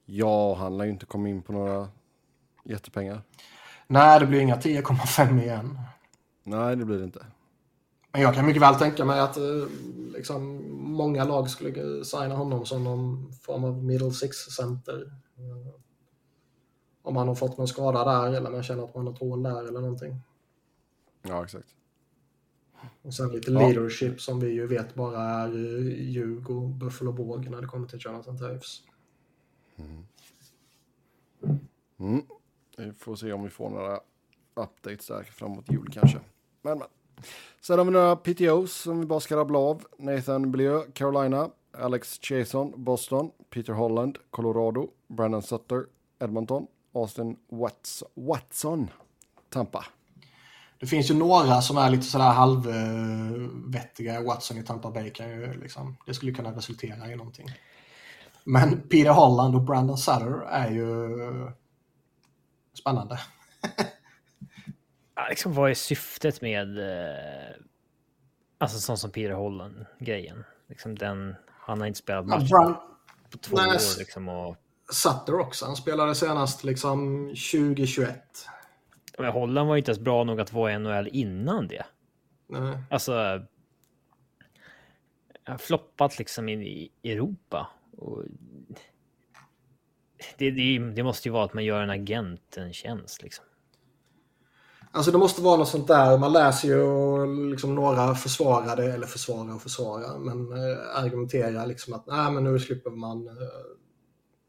Ja, han lär ju inte komma in på några jättepengar. Nej, det blir inga 10,5 igen. Nej, det blir det inte. Men jag kan mycket väl tänka mig att eh, liksom, många lag skulle signa honom som någon form av middle six-center. Eh, Om han har fått någon skada där eller man känner att man har tål där eller någonting. Ja, exakt. Och sen lite Ja. leadership som vi ju vet bara är eh, ljug och Buffalo Båg när det kommer till Jonathan Taves. Mm. Vi får se om vi får några updates där framåt jul kanske. Men, men. Sen har vi några PTOs som vi bara ska rabbla av. Nathan Blieu, Carolina. Alex Chason, Boston. Peter Holland, Colorado. Brandon Sutter, Edmonton. Austin Watts Watson, Tampa. Det finns ju några som är lite sådär halvvettiga. Watson i Tampa Bay kan ju liksom, det skulle kunna resultera i någonting. Men Peter Holland och Brandon Sutter är ju spännande. [laughs] liksom, vad är syftet med eh, alltså sånt som Peter Holland-grejen? Liksom den, han har inte spelat match ja, på två nej, år. Liksom, och... Sutter också. Han spelade senast liksom 2021. Men Holland var inte ens bra nog att vara i NHL innan det. Nej. Alltså. Har floppat liksom i Europa. Och det, det, det, måste ju vara att man gör en agent en tjänst liksom. Alltså det måste vara något sånt där. Man läser ju liksom några försvarade, eller försvara och försvara, men äh, argumenterar liksom att nej, men nu slipper man äh,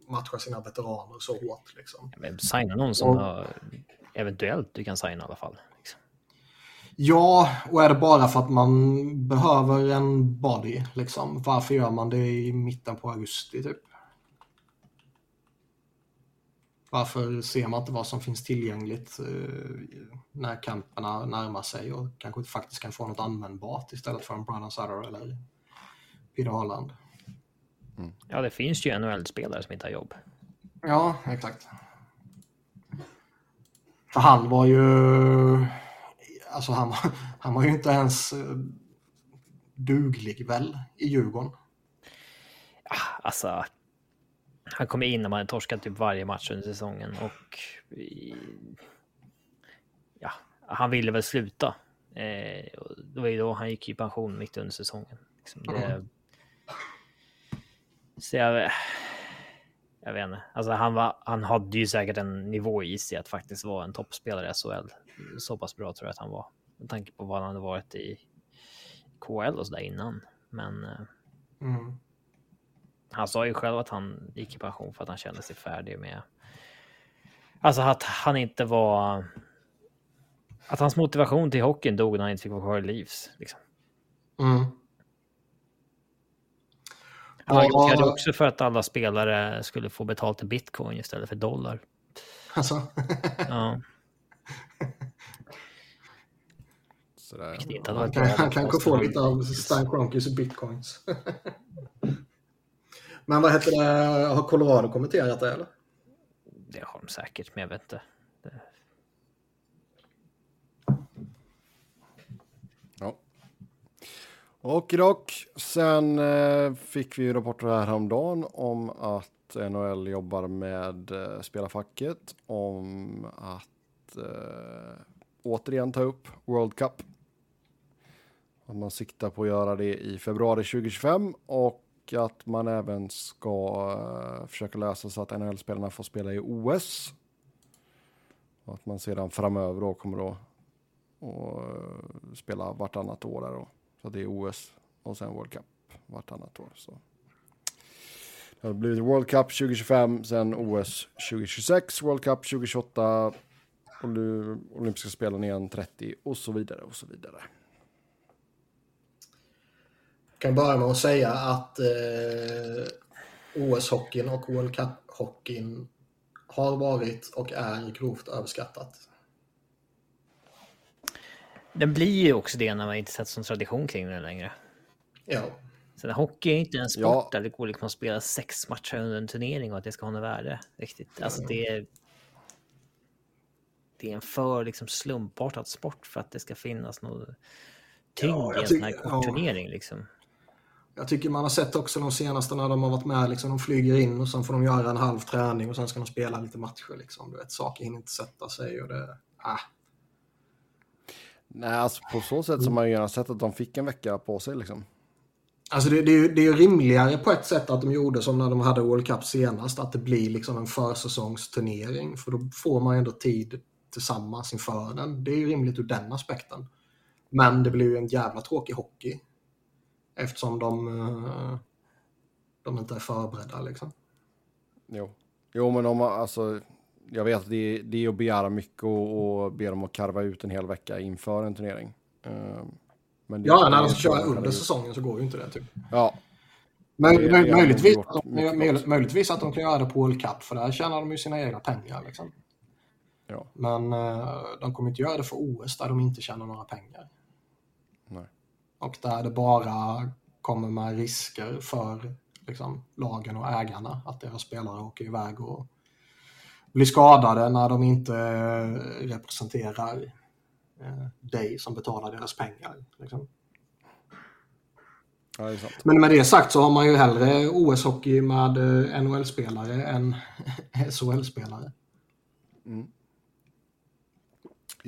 matcha sina veteraner så hårt. Liksom. Men signa någon som och, har, eventuellt du kan signa i alla fall. Liksom. Ja, och är det bara för att man behöver en body, liksom, varför gör man det i mitten på augusti typ? Varför ser man inte vad som finns tillgängligt eh, när kamperna närmar sig och kanske faktiskt kan få något användbart istället för en Brandon Sutter eller Peter Holland? Mm. Ja, det finns ju NHL-spelare som inte har jobb. Ja, exakt. För han var ju... Alltså han, [laughs] han var ju inte ens eh, duglig väl i Djurgården. Ja, alltså, han kom in när man hade torskat typ varje match under säsongen och ja, han ville väl sluta. Eh, det var ju då han gick i pension mitt under säsongen. Liksom det, mm. Så jag, jag vet inte. Alltså han, var, han hade ju säkert en nivå i sig att faktiskt vara en toppspelare i SHL. Så pass bra tror jag att han var. Med tanke på vad han hade varit i KL och sådär innan. Men eh, mm. Han sa ju själv att han gick i pension för att han kände sig färdig med. Alltså att han inte var. Att hans motivation till hockeyn dog när han inte fick vara kvar i Livs. Liksom. Mm. Han argumenterade ja. också för att alla spelare skulle få betalt i bitcoin istället för dollar. Alltså? [laughs] ja. Sådär. Han, kan, han kanske få lite av Stan Kronkis bitcoins. [laughs] Men vad heter det, har Colorado kommenterat det eller? Det har de säkert, men jag vet inte. Och dock, sen eh, fick vi rapporter här häromdagen om att NHL jobbar med eh, spelarfacket om att eh, återigen ta upp World Cup. Att man siktar på att göra det i februari 2025 och att man även ska eh, försöka lösa så att NHL-spelarna får spela i OS. Och att man sedan framöver då kommer att och, eh, spela vartannat år där då. Så det är OS och sen World Cup vartannat år. Så. Det har blivit World Cup 2025, sen OS 2026, World Cup 2028, olympiska spelen igen 30 och så vidare och så vidare. Jag kan börja med att säga att eh, OS-hockeyn och World Cup-hockeyn har varit och är grovt överskattat. Den blir ju också det när man inte sett som tradition kring den längre. Ja. Sen hockey är inte en sport ja. där det går liksom att spela sex matcher under en turnering och att det ska ha något värde. Riktigt. Alltså det är... Det är en för liksom slumpartad sport för att det ska finnas något tyngd ja, i en sån här kort ja. turnering. Liksom. Jag tycker man har sett också de senaste när de har varit med, liksom, de flyger in och sen får de göra en halv träning och sen ska de spela lite matcher. Liksom. Du vet, saker hinner inte sätta sig och det... Ah. Nej, alltså på så sätt som man gärna sett att de fick en vecka på sig liksom. Alltså det, det, det är ju rimligare på ett sätt att de gjorde som när de hade World Cup senast, att det blir liksom en försäsongsturnering. För då får man ändå tid tillsammans inför den. Det är ju rimligt ur den aspekten. Men det blir ju en jävla tråkig hockey. Eftersom de, eh, de inte är förberedda liksom. Jo, jo men om alltså, jag vet att det, det är att begära mycket och, och be dem att karva ut en hel vecka inför en turnering. Men det, ja, när de ska köra under säsongen så går ju inte det. Typ. Ja. Möj, det, det möjligtvis, att de, möjligtvis att de kan göra det på World Cup, för där tjänar de ju sina egna pengar. Liksom. Ja. Men uh, de kommer inte göra det för OS där de inte tjänar några pengar. Nej. Och där det bara kommer med risker för liksom, lagen och ägarna. Att deras spelare åker iväg och blir skadade när de inte representerar eh, dig som betalar deras pengar. Liksom. Ja, Men med det sagt så har man ju hellre OS-hockey med eh, NHL-spelare än [laughs] SHL-spelare. Mm.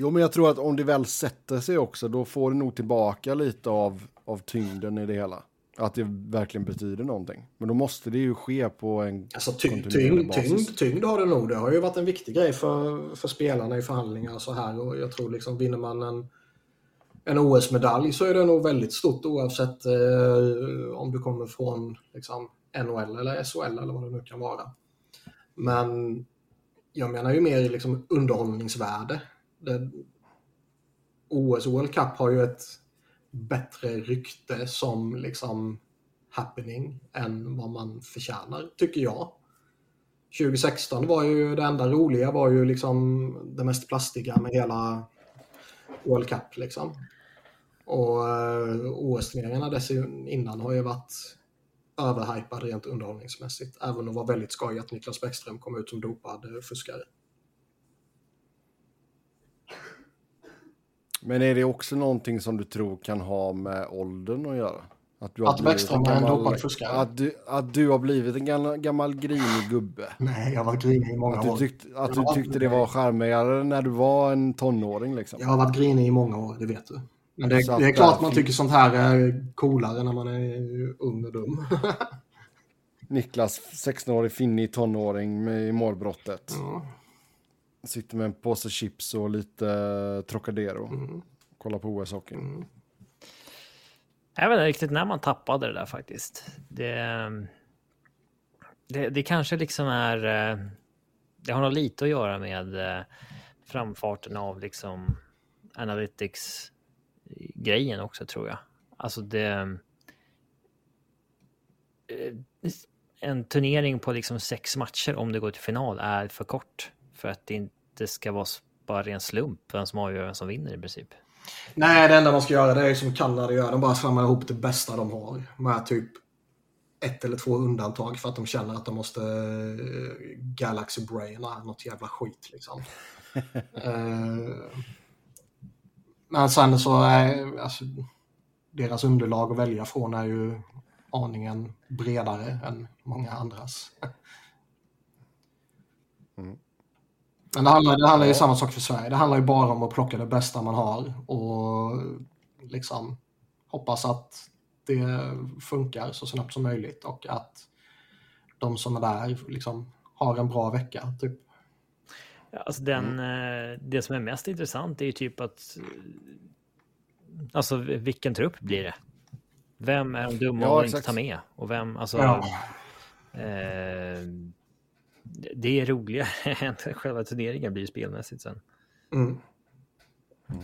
Jo, men jag tror att om det väl sätter sig också, då får det nog tillbaka lite av, av tyngden i det hela. Att det verkligen betyder någonting. Men då måste det ju ske på en alltså, tyngd, tyngd, tyngd, tyngd har det nog. Det har ju varit en viktig grej för, för spelarna i förhandlingar och så här. Och jag tror liksom vinner man en, en OS-medalj så är det nog väldigt stort oavsett eh, om du kommer från liksom, NHL eller SHL eller vad det nu kan vara. Men jag menar ju mer liksom underhållningsvärde. Det, OS och World Cup har ju ett bättre rykte som liksom happening än vad man förtjänar, tycker jag. 2016 var ju det enda roliga var ju liksom det mest plastiga med hela World Cup liksom. Och eh, OS-turneringarna dessförinnan har ju varit överhypade rent underhållningsmässigt. Även om det var väldigt skoj att Niklas Bäckström kom ut som dopad fuskare. Men är det också någonting som du tror kan ha med åldern att göra? Att, du har att Bäckström är en dopad fuskare? Att du, att du har blivit en gammal, gammal grinig gubbe? [laughs] Nej, jag var grinig i många att du år. Att du tyckte det var charmigare när du var en tonåring liksom? Jag har varit grinig i många år, det vet du. Men det, det är klart man tycker sånt här är coolare när man är ung och dum. [laughs] Niklas, 16-årig finnig tonåring med målbrottet. Ja. Sitter med en påse chips och lite Trocadero. Mm. Kollar på OS-hockeyn. Mm. Jag vet inte riktigt när man tappade det där faktiskt. Det, det, det kanske liksom är... Eh, det har nog lite att göra med eh, framfarten av liksom analytics-grejen också tror jag. Alltså det... Eh, en turnering på liksom sex matcher om det går till final är för kort för att det inte ska vara bara ren slump vem som avgör vem som vinner i princip. Nej, det enda de ska göra det är som Kanada gör. De bara samlar ihop det bästa de har. Med typ ett eller två undantag för att de känner att de måste uh, Galaxy Braina något jävla skit liksom. uh, [laughs] men sen så är alltså, deras underlag att välja från är ju aningen bredare än många andras. mm. Men det handlar, det handlar ju samma sak för Sverige. Det handlar ju bara om att plocka det bästa man har och liksom hoppas att det funkar så snabbt som möjligt och att de som är där liksom har en bra vecka. Typ. Ja, alltså den, mm. Det som är mest intressant är ju typ att Alltså vilken trupp blir det? Vem är de dumma ja, att inte ta med? Och vem, alltså... Ja. Eh, det är roligare [laughs] än själva turneringen blir spelmässigt sen. Mm. Mm.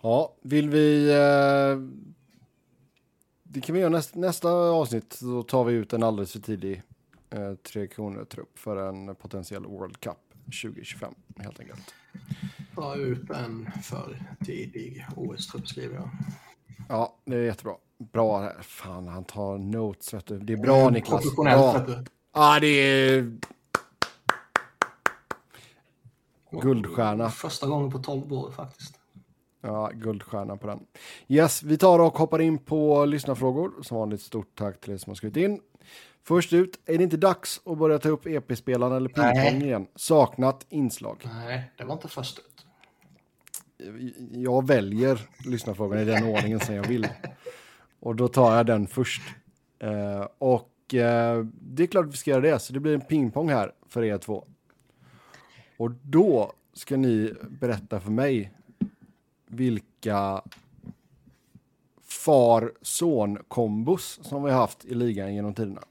Ja, vill vi... Eh, det kan vi göra nästa, nästa avsnitt. Då tar vi ut en alldeles för tidig eh, Tre Kronor-trupp för en potentiell World Cup 2025 helt enkelt. Ta ut en för tidig OS-trupp skriver jag. Ja, det är jättebra. Bra. Fan, han tar notes. Vet du. Det är bra, Niklas. Professionellt, bra. Ja, det är... Guldstjärna. Första gången på 12 år faktiskt. Ja, guldstjärna på den. Yes, vi tar och hoppar in på lyssnarfrågor. Som vanligt stort tack till er som har skrivit in. Först ut, är det inte dags att börja ta upp EP-spelaren eller pingpong igen? Saknat inslag. Nej, det var inte först ut. Jag väljer lyssnarfrågan i den ordningen som jag vill. Och då tar jag den först. Uh, och uh, det är klart att vi ska göra det, så det blir en pingpong här för er två. Och då ska ni berätta för mig vilka far-son-kombos som vi har haft i ligan genom tiderna.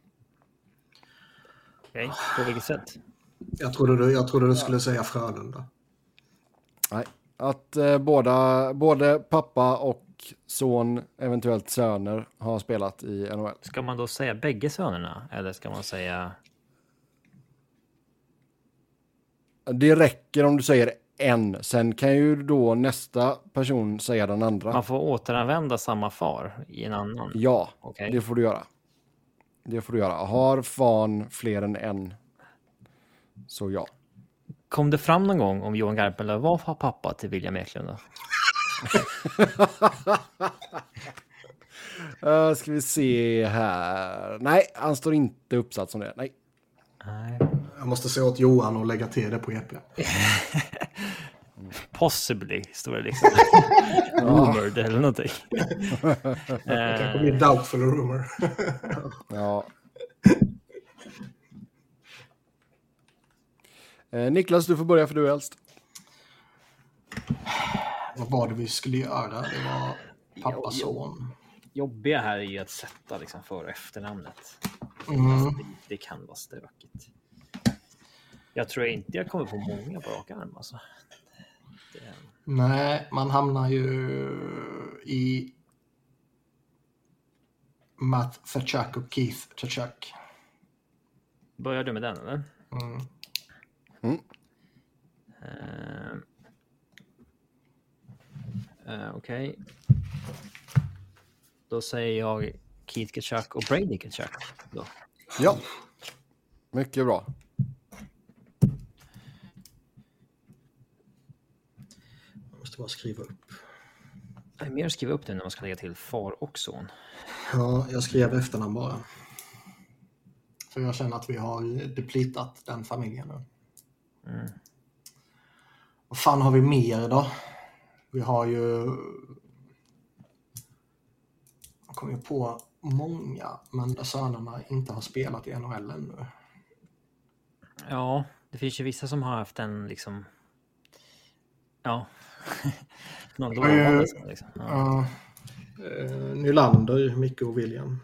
Okej, okay. på vilket sätt? Jag trodde du, jag trodde du skulle säga Frölunda. Nej, att eh, båda, både pappa och son, eventuellt söner, har spelat i NHL. Ska man då säga bägge sönerna? Eller ska man säga... Det räcker om du säger en. Sen kan ju då nästa person säga den andra. Man får återanvända samma far i en annan? Ja, Okej. det får du göra. Det får du göra. Har fan fler än en, så ja. Kom det fram någon gång om Johan Garpenlöv var pappa till William Eklund? Uh, [laughs] ska vi se här. Nej, han står inte uppsatt som det. Nej. Nej. Jag måste säga åt Johan att lägga till det på EP. [laughs] Possibly, står det liksom. [laughs] Rumored eller någonting. Det kanske Eh, blir doubtful rumor. Ja. Eh, Niklas, du får börja för du är äldst. [sighs] [sighs] Vad var det vi skulle göra? Det var pappa son. jobbiga här är ju att sätta liksom för och efternamnet. Mm. Det, det kan vara stökigt. Jag tror inte jag kommer på många på rak arm alltså. Det, Nej, man hamnar ju i Matt Fachak och Keith Tachak. börjar du med den eller? Mm. Eh, eh, Okej. Då säger jag Keith Kachuk och Brady Kachuk. Då. Ja. Mycket bra. Jag måste bara skriva upp. Det är mer att skriva upp nu när man ska lägga till far och son. Ja, jag skrev efternamn bara. För jag känner att vi har deplitat den familjen nu. Mm. Vad fan har vi mer då? Vi har ju... Jag kommer ju på många, men där sönerna inte har spelat i NHL ännu. Ja, det finns ju vissa som har haft en liksom... Ja. [laughs] Någon lovande. ja. Liksom. Ja. Ja. Eh, Nylander, Micke och William.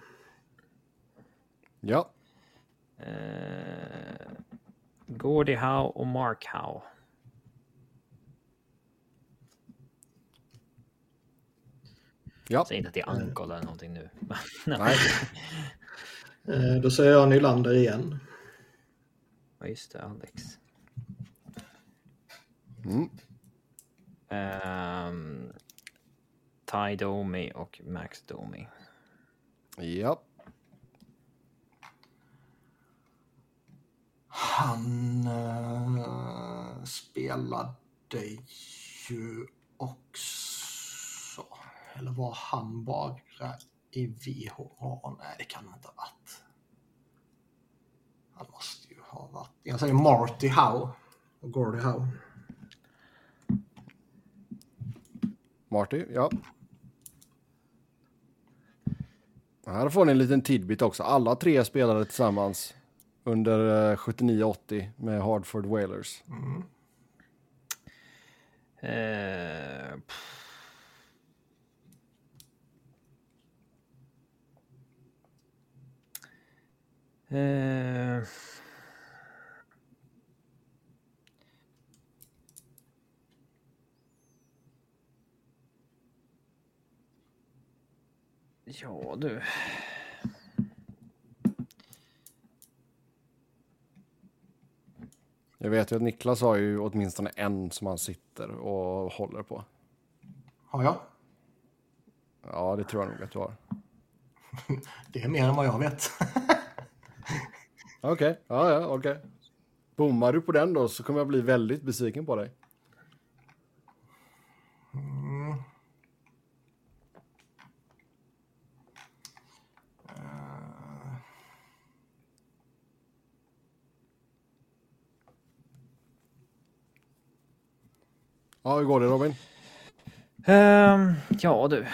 Ja. Eh, Gordie Howe och Mark Howe. Ja. Säg inte att det är Uncle eller någonting nu. [laughs] Nej. Eh, då säger jag Nylander igen. Ja, just det, Alex. Mm. Um, Ty Domi och Max Domi. Ja. Han eh, spelade ju också, eller var han bara i VHA? Nej, det kan han inte ha varit. Han måste ju ha varit. Jag säger Marty Howe och Gordie Howe. Marty, ja. Här får ni en liten tidbit också. Alla tre spelade tillsammans under eh, 79-80 med Hardford Whalers. Eh, Eh, Ja du. Jag vet ju att Niklas har ju åtminstone en som han sitter och håller på. Har jag? Ja, det tror jag nog att du har. [laughs] Det är mer än vad jag vet. [laughs] Okej, ja, ja, okej. Bommar du på den då så kommer jag bli väldigt besviken på dig. Ja, hur går det Robin? Um, ja du.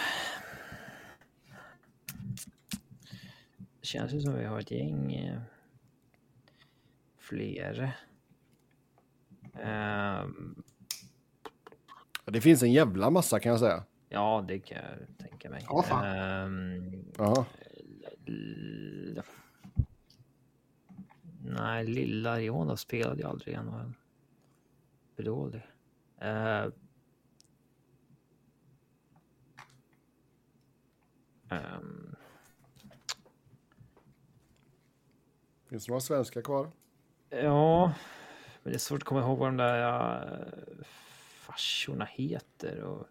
Det känns ju som vi har ett gäng Uh fler. Um... Det finns en jävla massa kan jag säga. Ja, det kan jag tänka mig. Oh, um... L... Nej, lilla Iona spelade jag aldrig än. För dålig. Finns det några svenskar kvar? Ja, men det är svårt att komma ihåg vad de där uh, farsorna heter. Och...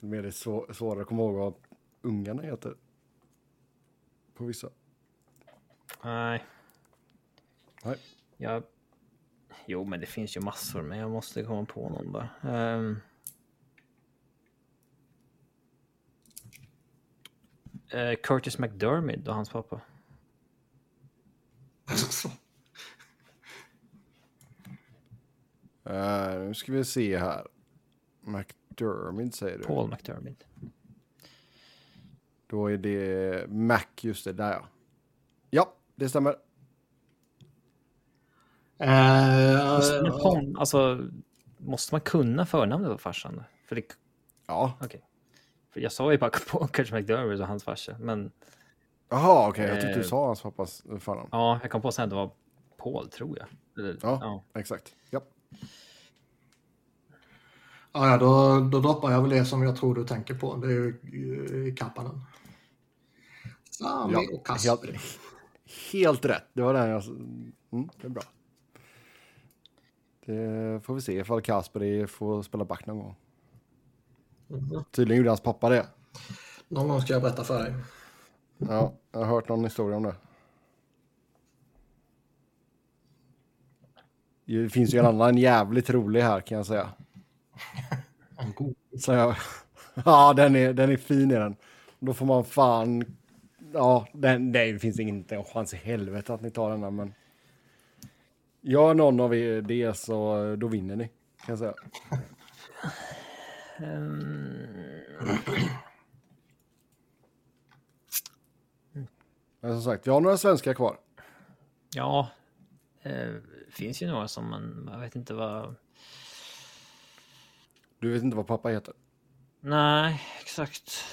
Och med det är svå- svårare att komma ihåg vad ungarna heter. På vissa. Nej. Nej. Jag... Jo, men det finns ju massor, men jag måste komma på någon bara. Ehm. Eh, Curtis McDermid och hans pappa. Eh, nu ska vi se här. McDermid säger du. Paul McDermid. Då är det Mac, just det, där ja. Ja, det stämmer. Eh, Men Pon, alltså, måste man kunna förnamnet på farsan? För det, Ja, okej. För jag sa ju bara [laughs] på Curtis McDermid och hans farsa, men jaha okej, jag tyckte du Eh. sa hans pappas förnamn. ja, jag kom på sen att det var Paul, tror jag. Eller, Ja. ja. Exakt. Ja. Ja, då, då droppar jag väl det som jag tror du tänker på. Det är ju eh, Kappanen. Sami Ja, och helt, Kasper. helt rätt. Det var den jag... Mm, det är bra. Det får vi se ifall Kasper är- får spela back någon gång. Mhm. Tydligen gjorde hans pappa det. Någon gång ska jag berätta för dig. Ja, jag har hört någon historia om det. Det finns ju en annan jävligt rolig här kan jag säga. Så jag, [laughs] ja, den är, den är fin i den. Då får man fan... Ja, den, det finns inte en chans i helvete att ni tar den här, men... Gör någon av er det så då vinner ni, kan jag säga. Men som sagt, vi har några svenskar kvar. Ja, eh, finns ju några som man, jag vet inte vad... Du vet inte vad pappa heter? Nej, exakt.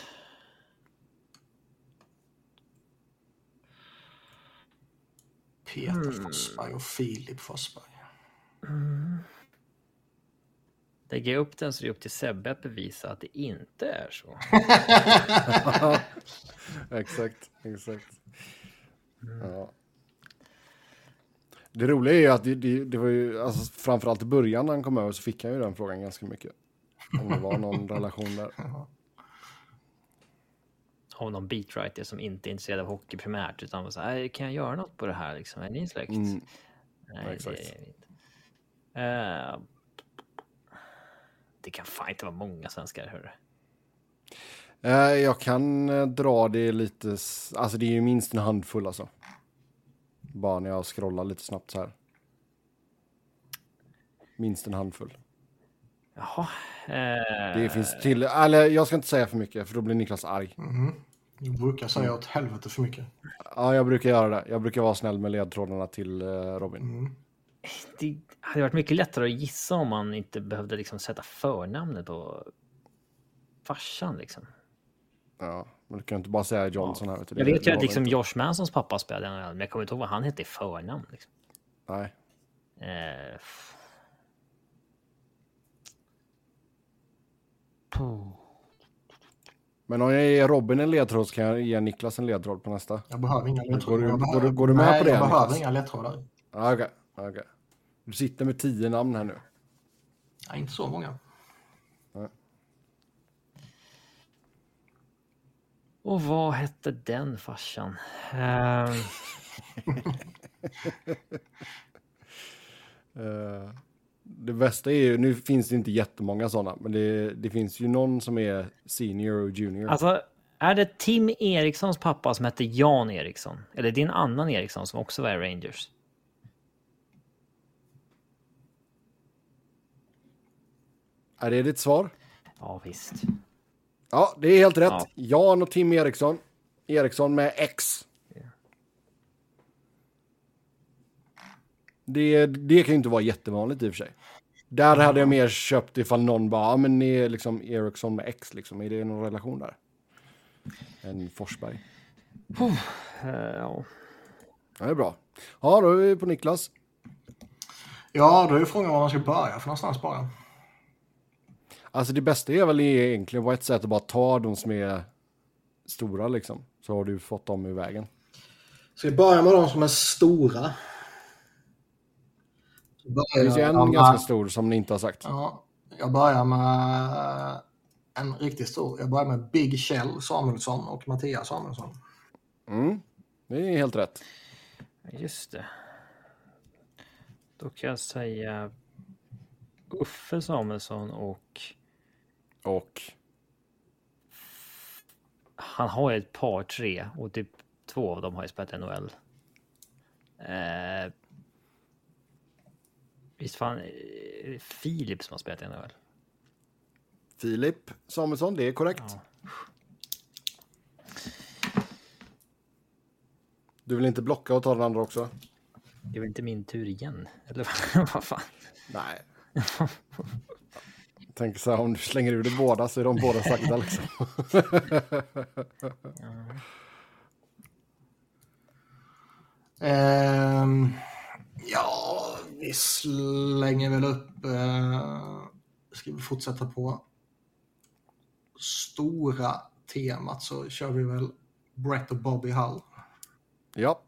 Peter Forsberg och Filip Forsberg. Lägger jag upp den så är det upp till Sebbe att bevisa att det inte är så. [laughs] exakt, exakt. Ja. Det roliga är ju att det, det, det var ju, alltså framförallt i början när han kom över så fick han ju den frågan ganska mycket. Om det var någon relation där. [laughs] Av någon beatwriter som inte är intresserad av hockey primärt utan var så här, kan jag göra något på det här liksom? Är ni släkt? Mm. Nej, exakt. det är vi inte. Eh, det kan fan inte vara många svenskar, hörru. Eh, Jag kan eh, dra det lite, alltså det är ju minst en handfull alltså. Bara när jag scrollar lite snabbt så här. Minst en handfull. Jaha. Eh, Det finns till, eller jag ska inte säga för mycket för då blir Niklas arg. Du brukar säga åt helvete för mycket. Ja, jag brukar göra det. Jag brukar vara snäll med ledtrådarna till eh, Robin. Mm. det hade varit mycket lättare att gissa om man inte behövde liksom sätta förnamnet på farsan liksom. Ja, men du kan inte bara säga Johnson här. Jag vet ju att liksom Josh Mansons pappa spelade NHL, men jag kommer inte ihåg vad han hette i förnamn. Liksom. Nej. Eh. Men om jag ger Robin en ledtråd så kan jag ge Niklas en ledtråd på nästa. Jag behöver inga ledtrådar. går behöver- du- går du med Nej, på det, jag behöver Niklas? inga ledtrådar. Ja, Okej, okej. Du sitter med tio namn här nu. Nej, inte så många. Och vad hette den farsan? Eh, [laughs] Eh, det bästa är ju, nu finns det inte jättemånga sådana, men det, det finns ju någon som är senior och junior. alltså, är det Tim Erikssons pappa som hette Jan Eriksson? Eller din annan Eriksson som också var i Rangers? Är det ditt svar? Ja, visst. Ja, det är helt rätt. Ja. Jan och Tim Eriksson. Eriksson med X. Det, det kan ju inte vara jättevanligt i och för sig. Där hade jag mer köpt ifall någon bara, ja men ni är liksom Eriksson med X liksom. Är det någon relation där? En Forsberg. Eh, ja. Ja, det är bra. Ja, då är vi på Niklas. Ja, då är frågan var man ska börja för någonstans bara. Alltså det bästa är väl egentligen på ett sätt att bara ta de som är stora liksom. Så har du fått dem i vägen. Ska vi börja med de som är stora? Det finns ju en med, ganska stor som ni inte har sagt. Ja, jag börjar med en riktigt stor. Jag börjar med Big Kjell Samuelsson och Mattias Samuelsson. Mm, det är helt rätt. Just det. Då kan jag säga Uffe Samuelsson och Och han har ett par tre och typ två av dem har ju spelat NHL. Eh, visst fan, det Filip som har spelat i NHL? Filip Samuelsson, det är korrekt. Ja. Du vill inte blocka och ta den andra också? Det är väl inte min tur igen? Eller [laughs] vad fan? Nej. [laughs] Tänk så här, om du slänger ur dig båda så är de båda sagda liksom. [laughs] Ehm, ja, vi slänger väl upp... Eh, ska vi fortsätta på stora temat så kör vi väl Brett och Bobby Hull. ja.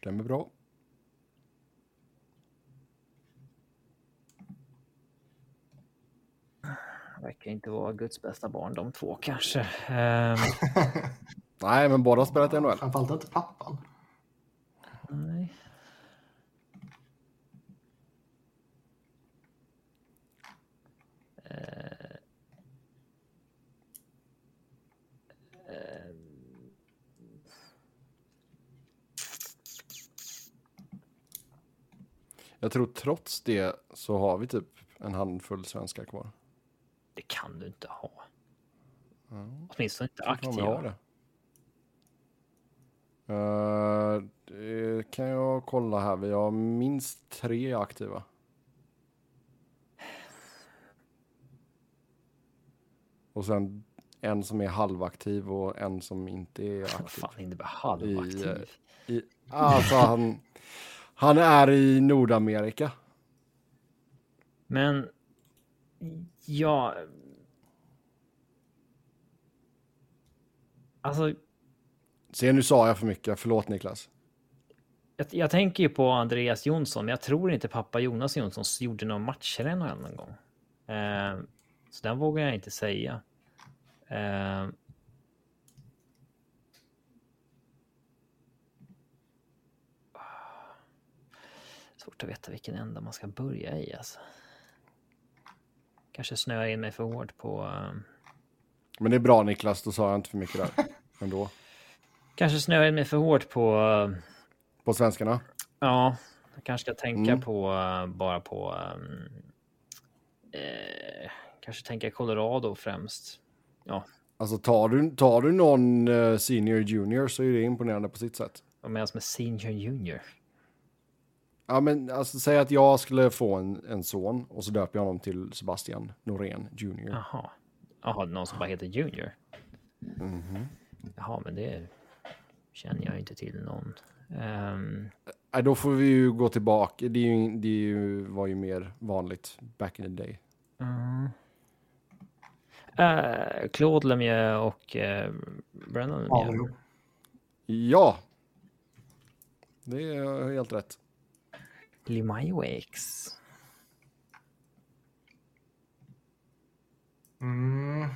Stämmer bra. Verkar inte vara Guds bästa barn de två kanske. Ehm, [laughs] Nej, men båda har spelat i NHL. Framförallt inte pappan. nej. Jag tror trots det så har vi typ en handfull svenskar kvar. Det kan du inte ha. Åtminstone inte aktiva. det. Eh, det kan jag kolla här. Vi har minst tre aktiva. Och sen en som är halvaktiv och en som inte är Vad aktiv. fan innebär halvaktiv? I, i, alltså han, han är i Nordamerika. Men ja. Alltså, Se nu sa jag för mycket, förlåt Niklas. jag, jag tänker ju på Andreas Jonsson, men jag tror inte pappa Jonas Jonsson gjorde några matcher än någon gång. Eh, så den vågar jag inte säga. Eh, svårt att veta vilken ända man ska börja i alltså. Kanske snöar in mig för hårt på... eh, Men det är bra Niklas, då sa jag inte för mycket där. Ändå. Kanske snöar in mig för hårt på... eh, På svenskarna. Ja, jag kanske ska tänka Mm. på eh, bara på... ehm, eh, kanske tänka Colorado främst. Ja, Alltså tar du, tar du någon eh, senior junior så är det imponerande på sitt sätt. vad menas med senior junior? Ja men alltså säg att jag skulle få en, en son och så döper jag honom till Sebastian Norén junior. Jaha. Jaha, någon som bara heter junior. Mhm. Jaha, men det känner jag inte till någon. Ehm, Nej, då får vi ju gå tillbaka. Det, är ju, det är ju, var ju mer vanligt back in the day. mm. Eh, Claude Lemieux och uh, Brennan Lemieux. Ja. Det är helt rätt. Limajoex. Mm. Ehm.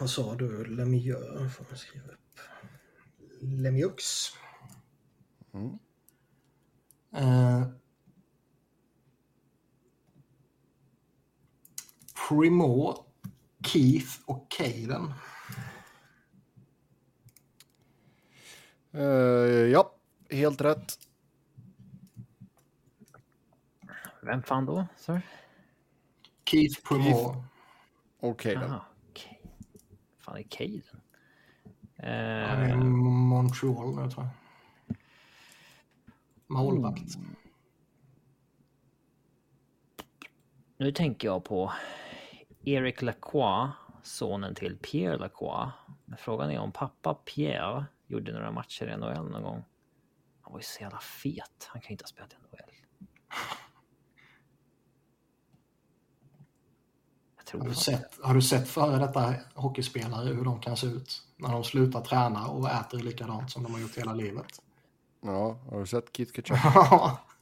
Vad sa du? Lemieux får man skriva upp. Lemieux. Mm. Eh. Primo, Keith och Caden. Eh, ja, helt rätt. Vem fan då? Sorry? Keith Primo. Okej då. Jaha, okej. fan är Caden? Han är Eh, Montreal nu tror jag. Målvakt. nu tänker jag på Eric Lacroix sonen till Pierre Lacroix. Frågan är om pappa Pierre gjorde några matcher i NHL någon gång. Han var ju så jävla fet. Han kan ju inte ha spelat i NHL. Jag tror Har du, sett, har du sett före detta hockeyspelare hur de kan se ut när de slutar träna och äter likadant som de har gjort hela livet? Ja, har du sett Kit Kachuk? [laughs]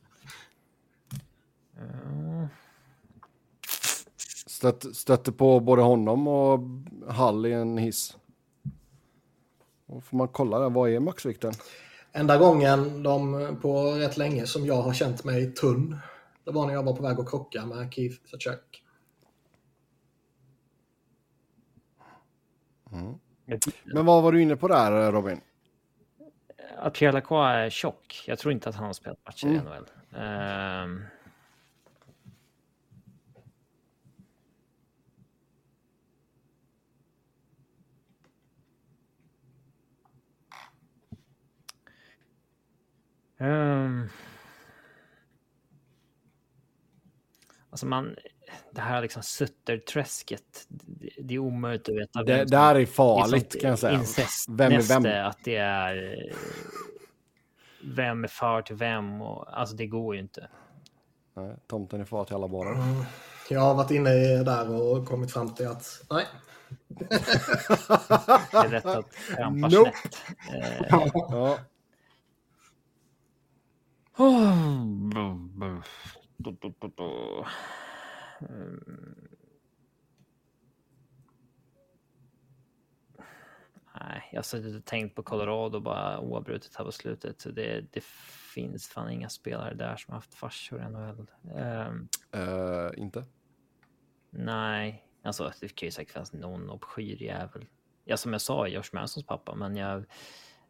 Mm. Stött, stötte på både honom och Hall i en hiss. Då får man kolla där, vad är maxvikten? Enda gången de på rätt länge som jag har känt mig tunn, det var när jag var på väg att krocka med Keith Sachuk. Men vad var du inne på där Robin? Att Pierre Lacroix är tjock. Jag tror inte att han har spelat matcher i Mm. NHL. Ehm. Ehm. Alltså man, det här liksom sutterträsket, det, det är omöjligt att veta. Det som- där är det är farligt kan jag säga. incestnäste Vem är vem? Att det är... Vem är far till vem? Och, alltså det går ju inte. Nej, tomten är far till alla barnen. Mm. Jag har varit inne i där och kommit fram till att nej. [laughs] Det är lätt att trampa Nope. snett. Eh, Ja, Mm. Nej, jag suttit och tänkt på Colorado bara oavbrutet här på slutet. Så det, det finns fan inga spelare där som har haft farsor i NHL. Ehm, eh, inte. nej, alltså det kan ju säkert finnas någon obskyr jävel. Ja, som jag sa, Josh Mansons pappa, men jag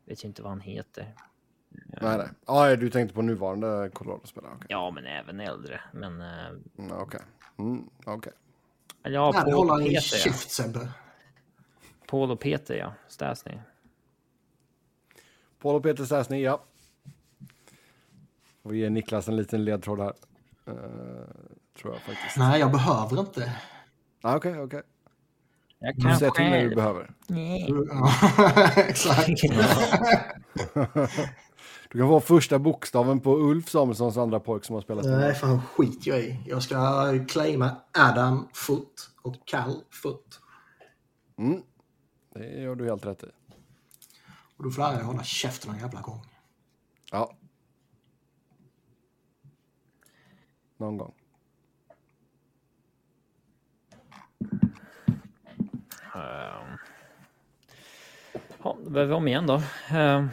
vet ju inte vad han heter. Nej, nej. Ja, du tänkte på nuvarande Colorado-spelare. Okej, Ja, men även äldre. Men eh, mm, okej. Mm, okej. ja, Nej, Paul hålla och i Peter. Ja. Sebbe. Paul och Peter, ja. Stasny. Paul och Peter Stasny, ja. Och ge Niklas en liten ledtråd här. Eh, tror jag faktiskt. Nej, jag behöver inte. Ah, Okej, okej. Jag Du kan säger till när du behöver. Nej. [laughs] [laughs] [laughs] Ja, exakt. Du kan få första bokstaven på Ulf Samuelssons andra pojk som har spelat Nej, fan skit jag i. Jag ska claima Adam Foot och Cal Foot. Mm. Det gör du helt rätt i. Och du får dig hålla käften någon jävla gång. Ja. Någon gång. Ehm. Ja, då behöver vi om igen då. Ehm.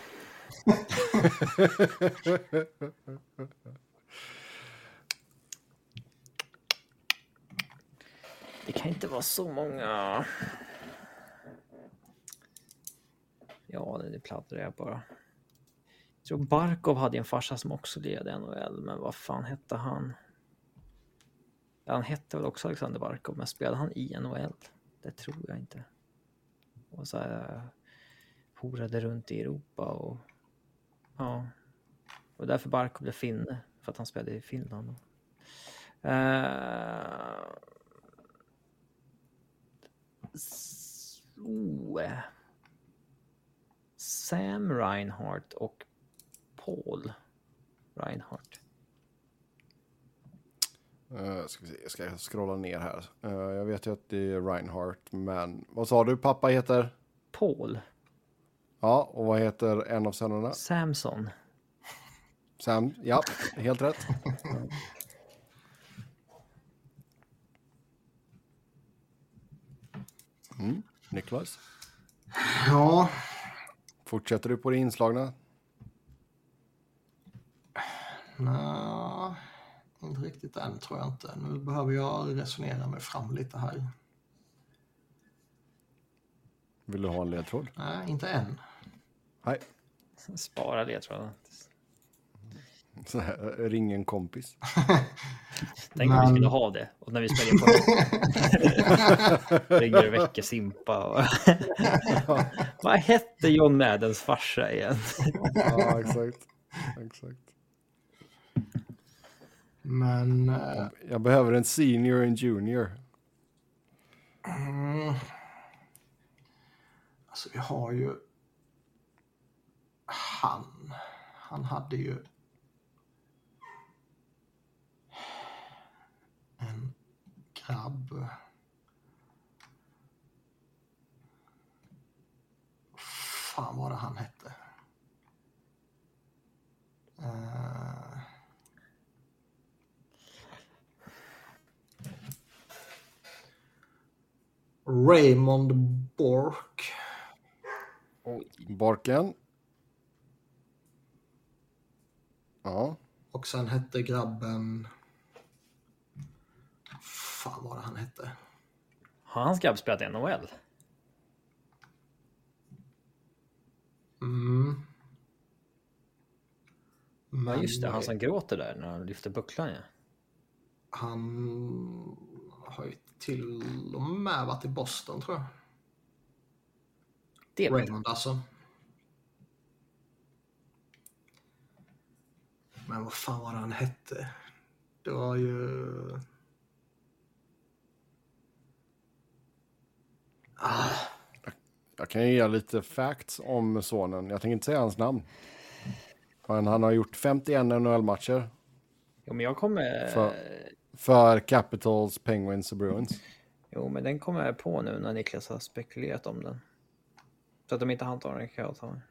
Det kan inte vara så många. Ja, det pladdrar jag bara. Jag tror Barkov hade en farsa som också led NHL, men vad fan hette han? Han hette väl också Alexander Barkov, men spelade han i NHL? Det tror jag inte. Och så här, horade runt i Europa och ja. Och därför Barkov blev finne, för att han spelade i Finland. Uh, eh. Sam Reinhardt och Paul Reinhardt. Uh, ska vi se, jag ska scrolla ner här. Eh, jag vet ju att det är Reinhardt, men vad sa du pappa heter? Paul Ja, och vad heter en av sönerna? Samson. Sam, ja, helt rätt. Mm. Niklas, Ja, fortsätter du på det inslagna? nej, inte riktigt än tror jag inte. Nu behöver jag resonera mig fram lite här. Vill du ha en ledtråd? Nej, inte än. Nej, Spara ledtrådarna. så här, ring en kompis. [laughs] Tänk om vi skulle ha det. Och när vi spelar in på [laughs] Ringer och väcker Simpa. Och... [laughs] Vad hette John Maddens farsa igen? Ja, exakt. exakt. Men... eh, Jag behöver en senior och en junior. Mm, Alltså vi har ju han. Han hade ju en grabb. Fan vad det han hette. Uh... Raymond Bork. Borken. Ja. Och sen hette grabben... Fan vad det han hette. Har hans grabb spelat i NHL? Mm. Men ja, just det, han som gråter där när han lyfter bucklan. Ja. Han har ju till och med varit i Boston tror jag. Det Raymond alltså. Men vad fan var det han hette? Det var ju... Ah. Jag kan ge lite facts om sonen. Jag tänker inte säga hans namn. Men han har gjort 51 NHL-matcher. Jo, men jag kommer... För, för Capitals, Penguins och Bruins. Jo, men den kommer jag på nu när Niklas har spekulerat om den. Så att de inte han tar den kan jag ta den.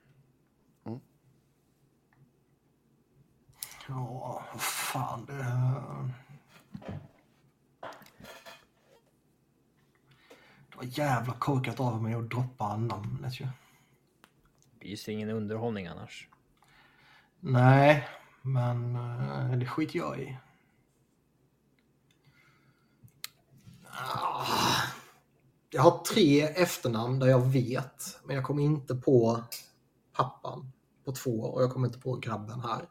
Ja, vad fan det... Det var jävla korkat av mig att droppa namnet ju. Det är ju ingen underhållning annars. Nej, men uh, det skiter jag i. Ah. Jag har tre efternamn där jag vet, men jag kommer inte på pappan på två och jag kommer inte på grabben här.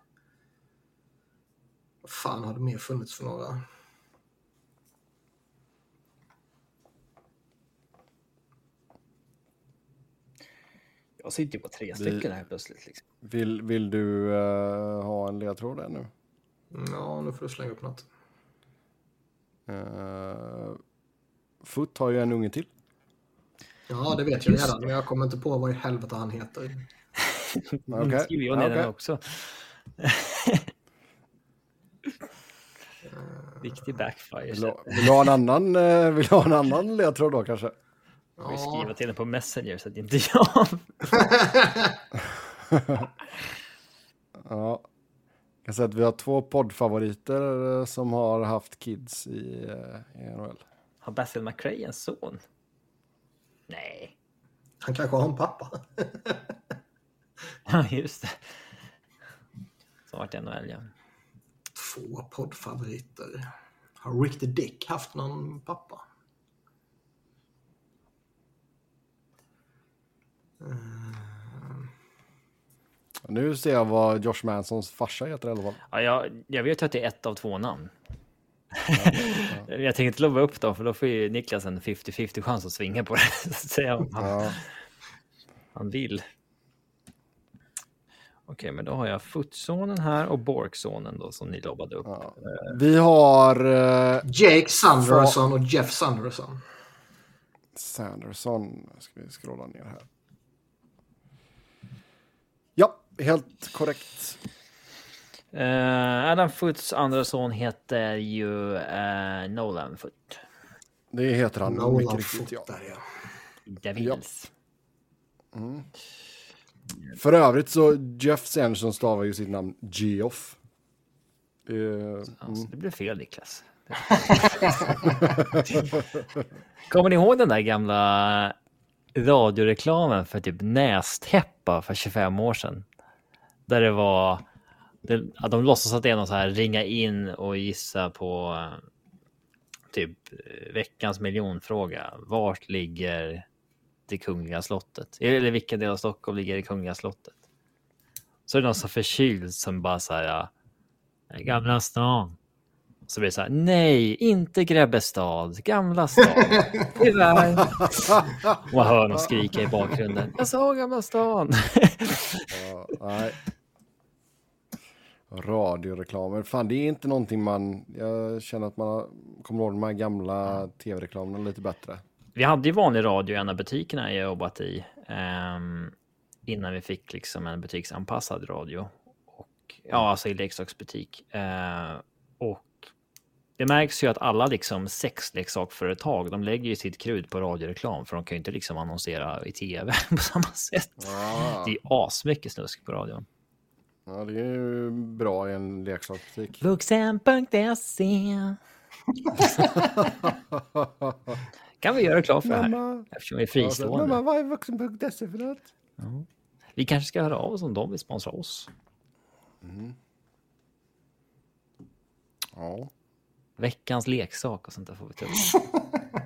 Vad fan har det mer funnits för några? Jag sitter ju på tre stycken här plötsligt. Liksom. Vill, vill du uh, ha en ledtråd där nu? Ja, nu får du slänga upp något. Uh, Foot har ju en unge till. Ja, det vet jag redan, men jag kommer inte på vad i helvete han heter. [laughs] Okej. Okay. skriver jag ner okay. den också. Riktig backfire. Vill du, vill du ha en annan, eh, vill ha en annan ledtråd då kanske? Jag vill skriva till den på Messenger så att inte jag... [laughs] ja. Jag kan säga att vi har två poddfavoriter eh, som har haft kids i, eh, i NHL. Har Basil McRae en son? Nej. Han kanske har en pappa. [laughs] ja, just det. Som varit NHL, ja. Två poddfavoriter. Har Rick the Dick haft någon pappa? Uh... Nu ser jag vad Josh Mansons farsa heter i alla fall. Ja, jag, jag vet ju att det är ett av två namn. [laughs] Jag tänker inte lova upp dem för då får ju Niklas en 50-50 chans att svinga på det. [laughs] Så om han, ja. han vill. Okej, men då har jag Footsonen här och Borksonen då som ni lobbade upp. Ja. Vi har... Uh, Jake Sanderson och Jeff Sanderson. Sanderson, ska vi scrolla ner här. Ja, helt korrekt. Uh, Adam Foots andra son heter ju uh, Nolan Foot. Det heter han Nolan ja. Där, ja. Devils. Ja. Mm. För övrigt så Jeff Sanderson stavar ju sitt namn Geoff. Uh, alltså, mm. Det blev fel Niklas. [laughs] Kommer ni ihåg den där gamla radioreklamen för typ nästäppa för 25 år sedan? Där det var det, att de låtsas att det är någon så här ringa in och gissa på typ veckans miljonfråga. Vart ligger det kungliga slottet? Eller vilken del av Stockholm ligger det kungliga slottet? Så är det någon så förkyld som bara så här. Gamla stan. Så blir det så här. Nej, inte Grebbestad. Gamla stan. [laughs] Tyvärr. Och man hör någon skrika i bakgrunden. Jag sa Gamla stan. ja, nej radioreklamer. Fan, det är inte någonting man... Jag känner att man kommer ihåg de här gamla tv-reklamerna lite bättre. Vi hade ju vanlig radio i en av butikerna jag jobbat i. Um, innan vi fick liksom en butiksanpassad radio. Och, ja, alltså i leksaksbutik. Uh, och det märks ju att alla liksom sexleksakföretag, de lägger ju sitt krut på radioreklam för de kan ju inte liksom annonsera i tv [laughs] på samma sätt. Ah. Det är asmycket snusk på radion. Ja, det är ju bra i en leksaksbutik. Vuxen.se [laughs] [laughs] kan vi göra klart för det här. Eftersom vi är fristående. Mamma, vad är vuxen.se för något? Ja. Vi kanske ska höra av oss om de vill sponsra oss. Mm. Ja. Veckans leksak och sånt där får vi ta [laughs]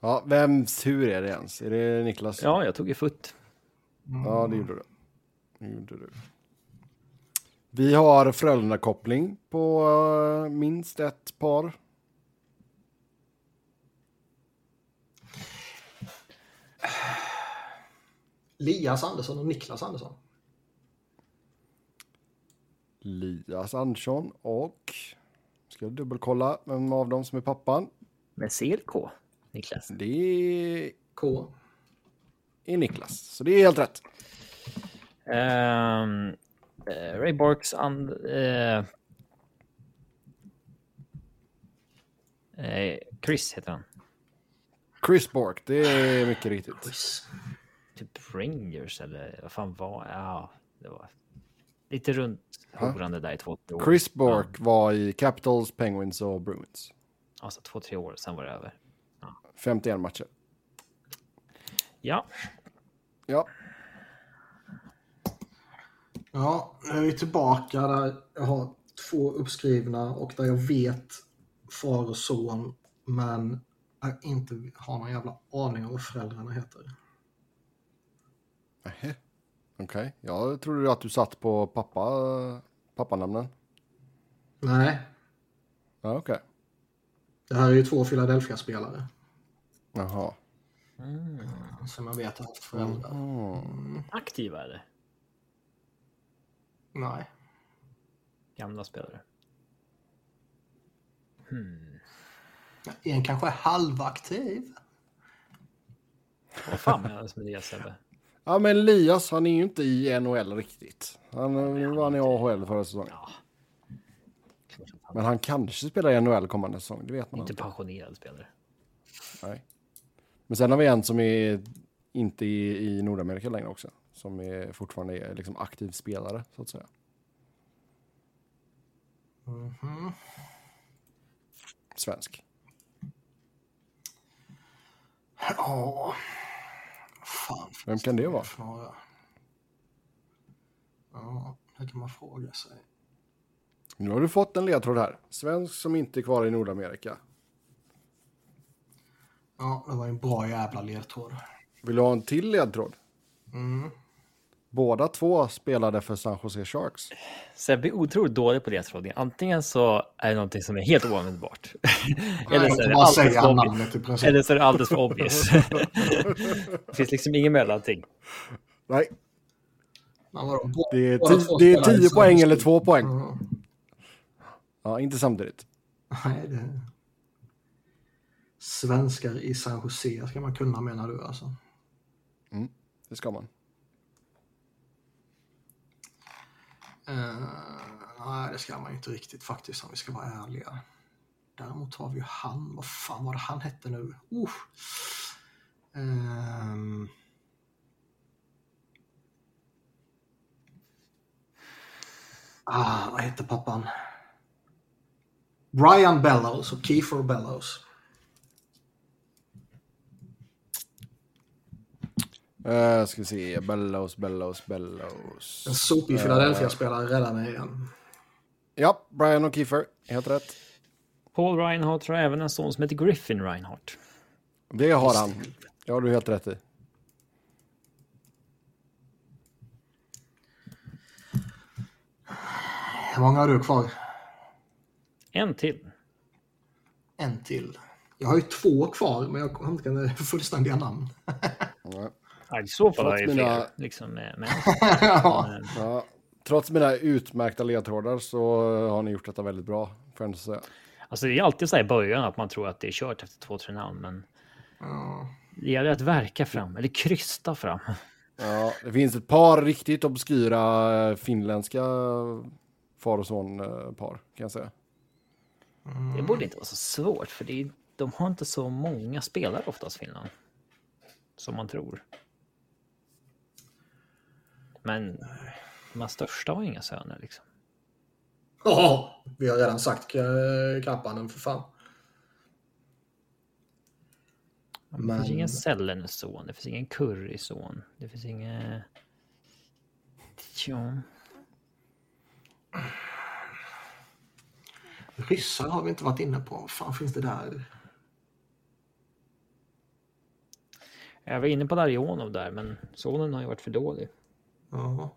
ja, vems tur är det ens? Är det Niklas? Ja, jag tog ju futt. Mm. Ja, det gjorde du. Det gjorde du. Vi har Frölunda-koppling på uh, minst ett par. Lias Andersson och Niklas Andersson. Lias Andersson och... Ska jag dubbelkolla vem av dem som är pappan. Med CLK, Niklas. Det är... K. är Niklas, så det är helt rätt. Um, Ray Borks and... Uh, uh, Chris heter han. Chris Bork, det är mycket riktigt. Chris. Rangers eller vad fan var Ja, det var lite runt horande där i två, tre år. Chris Bork ja. var i Capitals, Penguins och Bruins. Alltså två, tre år, sen var det över. Ja. 51 matcher. Ja. Ja. Ja, nu är vi tillbaka där jag har två uppskrivna och där jag vet far och son, men jag inte har någon jävla aning om vad föräldrarna heter. Okej, okay. jag trodde att du satt på pappa, pappanamnen. Nej. Ja, okej. Okay. Det här är ju två Philadelphia-spelare. Jaha. Mm. Som jag vet har haft föräldrar. Mm. Aktiva eller? Nej. Gamla spelare. Hmm. En kanske är halvaktiv. Vad fan menas med det Sebbe? Ja men Elias han är ju inte i NHL riktigt. Han vann i AHL förra säsongen. Ja. Men han kanske spelar i NHL kommande säsong, det vet man inte. Inte pensionerad spelare. Nej. Men sen har vi en som är inte i, i Nordamerika längre också. Som är fortfarande är liksom aktiv spelare, så att säga. Mm -hmm. Svensk. Ja. Fan. Vem kan det vara? Ja, det kan man fråga sig. Nu har du fått en ledtråd här. Svensk som inte är kvar i Nordamerika. Ja, det var en bra jävla ledtråd. Vill du ha en till ledtråd? Mm. Båda två spelade för San Jose Sharks. Sebbe är otroligt dålig på ledtrådning. Antingen så är det någonting som är helt oanvändbart. [laughs] eller, så är det alldeles för eller så är det alldeles för obvious. [laughs] det finns liksom ingen mellanting. Nej. Det är, tio, det är tio poäng eller två poäng. Mm. Ja, inte samtidigt. Nej, det... Svenskar i San Jose ska man kunna menar du alltså? Mm, det ska man. Uh, nej, det ska man inte riktigt faktiskt om vi ska vara ärliga. Däremot har vi ju han, vad fan var det han hette nu? Uh. Um. Ah, vad hette pappan? Brian Bellows och Kiefer Bellows. Uh, ska vi se, Bellows, Bellows, Bellows. En sopig Philadelphia-spelare räddar mig igen. Ja, Brian och Kiefer, helt rätt. Paul Reinhardt har även en son som heter Griffin Reinhardt. Det har han. Det har du helt rätt i. Hur många har du kvar? En till. En till. Jag har ju två kvar, men jag har inte fullständiga namn. Ja, I så har jag mina... fler. Liksom, [laughs] men... ja. ja. Trots mina utmärkta ledtrådar så har ni gjort detta väldigt bra. Får jag säga. Alltså det är alltid så här i början att man tror att det är kört efter två, tre namn. Men ja. Det gäller att verka fram, eller krysta fram. Ja, det finns ett par riktigt obskyra eh, finländska far och son-par, kan jag säga. Det borde inte vara så svårt, för det är, de har inte så många spelare oftast, Finland. Som man tror. Men de här största har inga söner liksom. Ja, vi har redan sagt Kapanen för fan. Det Men- finns ingen Sellenes-son, det finns ingen Curry-son, det finns ingen... Ja, Ryssar har vi inte varit inne på. Vad fan finns det där? jag var inne på Larionov där, men sonen har ju varit för dålig. Ja.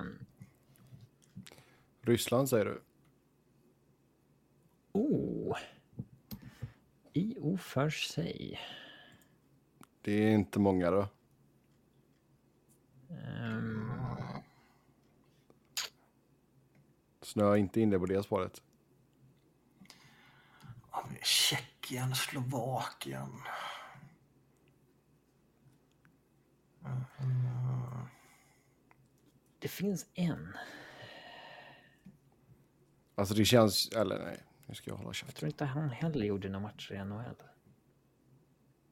Um, Ryssland säger du? oh. I och för sig. Det är inte många då. Ehm, Snöa inte in det på det spåret. Tjeckien, Slovakien. Det finns en. Alltså det känns, eller nej, nu ska jag hålla Jag käften. tror inte han heller gjorde några matcher i NHL.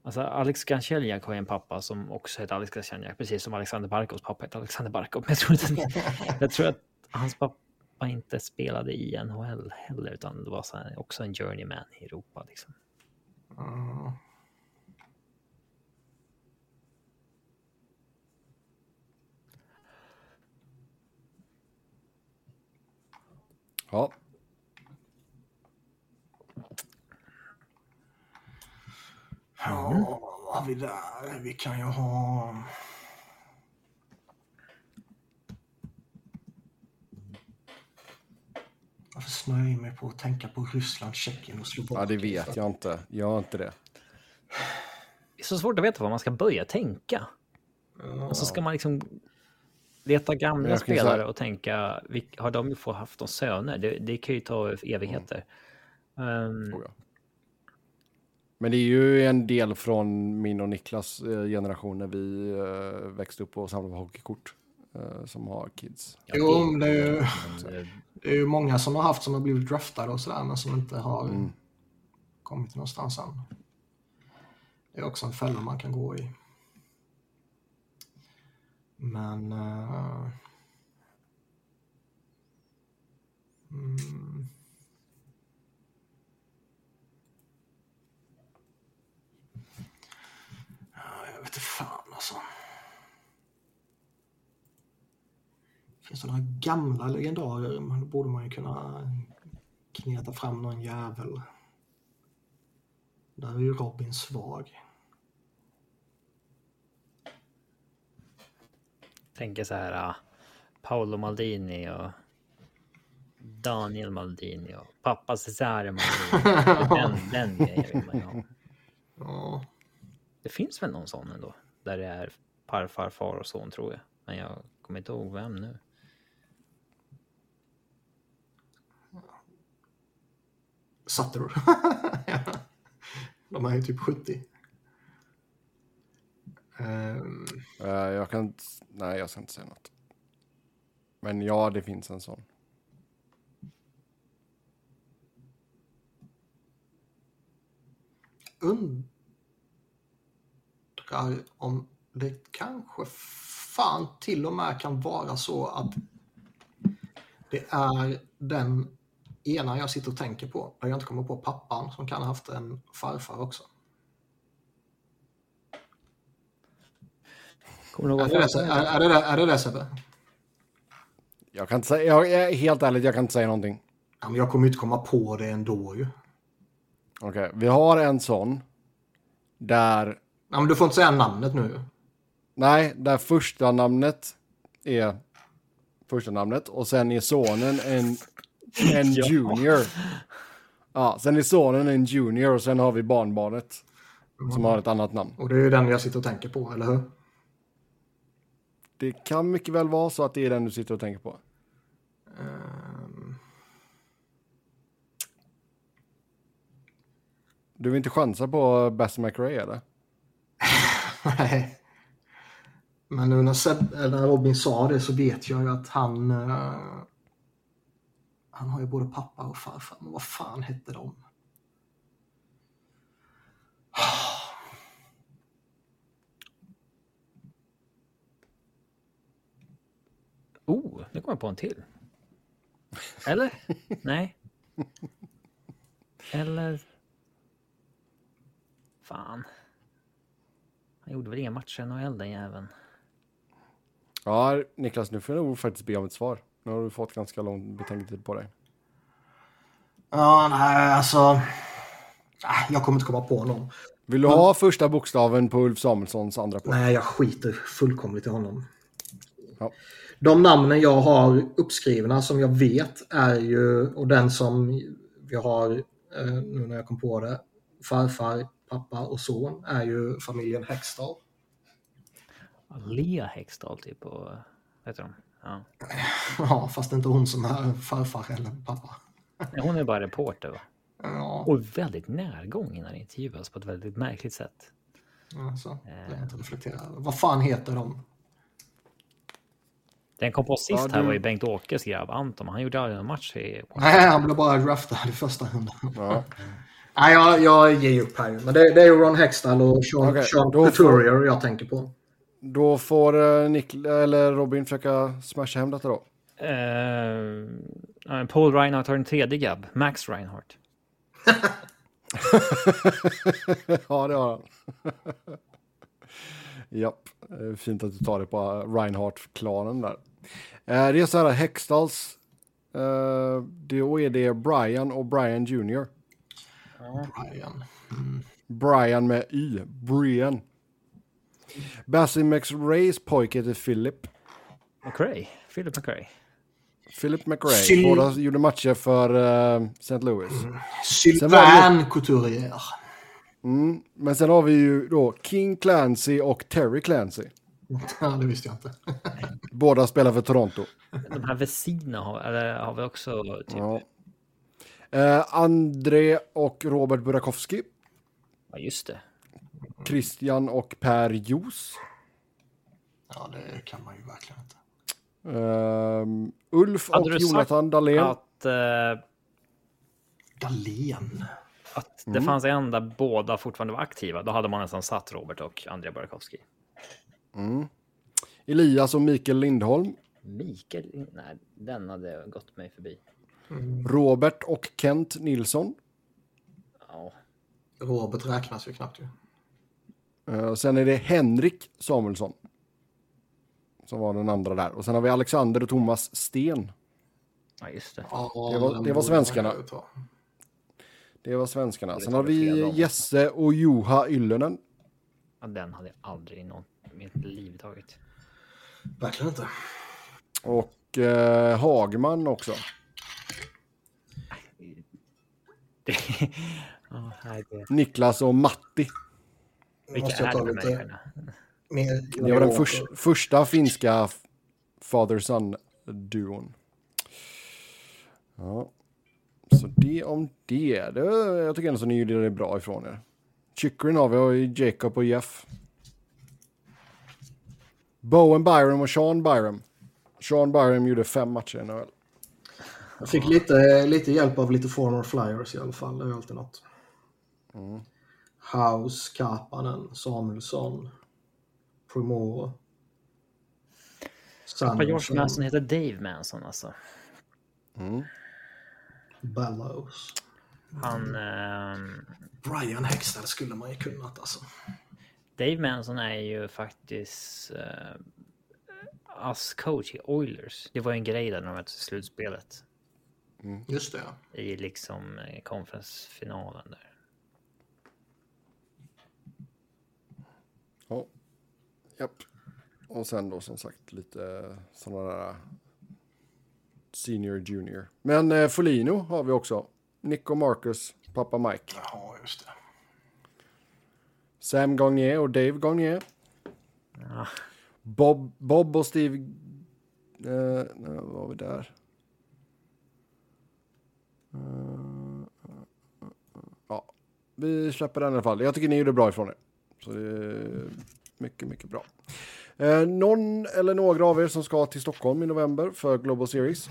Alltså Alex Gancheljak har en pappa som också heter Alex Gancheljak, precis som Alexander Barkovs pappa heter Alexander Barkov. Men jag tror, inte, [laughs] jag tror att hans pappa inte spelade i NHL heller, utan det var så här, också en journeyman i Europa. Liksom. Ja. Ja, Ja, vad har vi där? Vi kan ju ha... Varför snöar jag in mig på att tänka på Ryssland, Tjeckien och Slovakien? ja, det vet jag inte. Jag har inte det. Det är så svårt att veta vad man ska börja tänka. Och så ska man liksom leta gamla spelare säga- och tänka, har de få haft någon söner? Det, det kan ju ta evigheter. Oh, ja. Men det är ju en del från min och Niklas eh, generation när vi eh, växte upp och samlade på hockeykort. eh, som har kids. ja, Jo, det är ju... [laughs] Det är ju många som har haft som har blivit draftade och sådär men som inte har Mm. kommit någonstans än. Det är också en fälla man kan gå i. Men... Uh... mm, jag vet inte fan alltså. Finns det några gamla legendarer? Men då borde man ju kunna kneta fram någon jävel. Där är ju Robin svag. Tänker så här, ah, Paolo Maldini och Daniel Maldini och pappa Cesare Maldini. [laughs] Den, den grejen vill man ju ha. Ja, Det finns väl någon sån ändå, där det är farfar, far och son tror jag. Men jag kommer inte ihåg vem nu. satte du? [laughs] De är ju typ 70. Eh, jag kan inte, nej jag ska inte säga något. Men ja, det finns en sån. undrar om det kanske fan till och med kan vara så att det är den ena jag sitter och tänker på, jag inte kommer på pappan, som kan ha haft en farfar också. Kommer du ihåg Är det är, är det, är det, det Sebbe? Jag kan inte säga, jag, jag, helt ärligt, jag kan inte säga någonting. Ja, men jag kommer inte komma på det ändå ju. Okej, vi har en sån. Där, Ja, men du får inte säga namnet nu. nej, där första namnet är första namnet och sen är sonen en, en [laughs] Ja. junior. Ja, sen är sonen en junior och sen har vi barnbarnet som har ett annat namn. Och det är ju den jag sitter och tänker på, eller hur? Det kan mycket väl vara så att det är den du sitter och tänker på. Ehm. Du vill inte chansa på Bass McRae eller? [laughs] Nej. Men nu när, Seb, när Robin sa det så vet jag ju att han... Uh, han har ju både pappa och farfar. Men vad fan hette de? Oh, nu kommer jag på en till. Eller? Nej. Eller? Fan. Han gjorde väl inga matcher i NHL den jäveln. Ja, Niklas, nu får jag nog faktiskt be om ett svar. Nu har du fått ganska lång betänketid på dig. Ja, nej, alltså. Jag kommer inte komma på någon. Vill du ha första bokstaven på Ulf Samuelssons andra poäng? Nej, jag skiter fullkomligt i honom. Ja. De namnen jag har uppskrivna som jag vet är ju, och den som vi har eh, nu när jag kom på det, farfar, pappa och son är ju familjen Hextall. Lea Hextall typ och, vad heter de? Ja. [laughs] ja, fast inte hon som är farfar eller pappa. Hon är bara reporter va? Ja. Och väldigt närgången när det intervjuas på ett väldigt märkligt sätt. Alltså, jag inte reflektera. Vad fan heter de? Den kom på sist Ja, här du- var ju Bengt-Åkes grabb Anton. Han gjorde aldrig någon match i... Nej, han blev bara draftad i första rundan. Ja. [laughs] Nej, jag, jag ger upp här. Men det, det är Ron Hextall och Sean, Okej, Sean då får- Couturier jag tänker på. Då får uh, Nick, eller Robin försöka smasha hem detta då. Eh, Paul Reinhardt har en tredje grabb, Max Reinhardt. [laughs] ja, det har han. [laughs] Japp, fint att du tar det på Reinhardt-klanen där. Eh, det är så här, Hextalls, eh, då är det Brian och Brian Jr. Brian. Brian med Y, Brian. Bassy McRays pojk heter Philip. McRae, Philip McRae. Philip McRae. Syl- Båda gjorde matcher för eh, St. Louis. Var Sylvain Couturier. Mm. Men sen har vi ju då King Clancy och Terry Clancy. [laughs] Ja, det visste jag inte. [laughs] Båda spelar för Toronto. De här Vesina har, eller, har vi också typ... Ja, Ja. Eh, André och Robert Burakovsky. just det. Christian och Per Jos. Ja, det kan man ju verkligen inte. Ehm, Ulf Hade och Jonathan Dahlén. Att, eh, Dahlén. Att det fanns en där båda fortfarande var aktiva, då hade man nästan satt Robert och Andrei Burakovsky. Elias och Mikael Lindholm. Mikael, nej, den hade gått mig förbi. Robert och Kent Nilsson. Ja, Robert räknas ju knappt ju. Eh, sen är det Henrik Samuelsson. Som var den andra där. Och sen har vi Alexander och Thomas Sten. ja just det. Ja, Det var- det var svenskarna. Det var svenskarna. Sen har vi. Jesse och Juha Ylönen. Ja, den hade jag aldrig i något mitt liv tagit. Verkligen inte. Och eh, Hagman också. [laughs] Niklas och Matti. Vilka Måste jag är ta de människorna? mer... Det var den förs- första finska father-son-duon. Ja. Så det om det. det. Jag tycker ändå att ni gjorde det bra ifrån er. Chyckryn har vi och Jacob och Jeff. Bowen Byram och Sean Byram. Sean Byram gjorde fem matcher i NHL. Jag fick lite, lite hjälp av lite former flyers i alla fall. Det är alltid något. House, Kapanen, Samuelsson, Primoro. Pappa George Manson heter Dave Manson alltså. Bellows. Han... ehm, Brian Hextall skulle man ju kunnat alltså. Dave Manson är ju faktiskt uh, ass coach i Oilers. Det var ju en grej där när de möttes i slutspelet. Just det, ja. I liksom eh, konferensfinalen där. Ja. Japp. Och sen då som sagt lite sådana där senior junior. Men eh, Folino har vi också. Nick och Marcus, pappa Mike. Ja, just det. Sam Gagné och Dave Gagné. Ja. Bob, Bob och Steve... Eh, nej, var vi där? Eh, ja. vi släpper den i alla fall. Jag tycker ni gjorde bra ifrån er. Så det är mycket, mycket bra. Eh, någon eller några av er som ska till Stockholm i november för Global Series?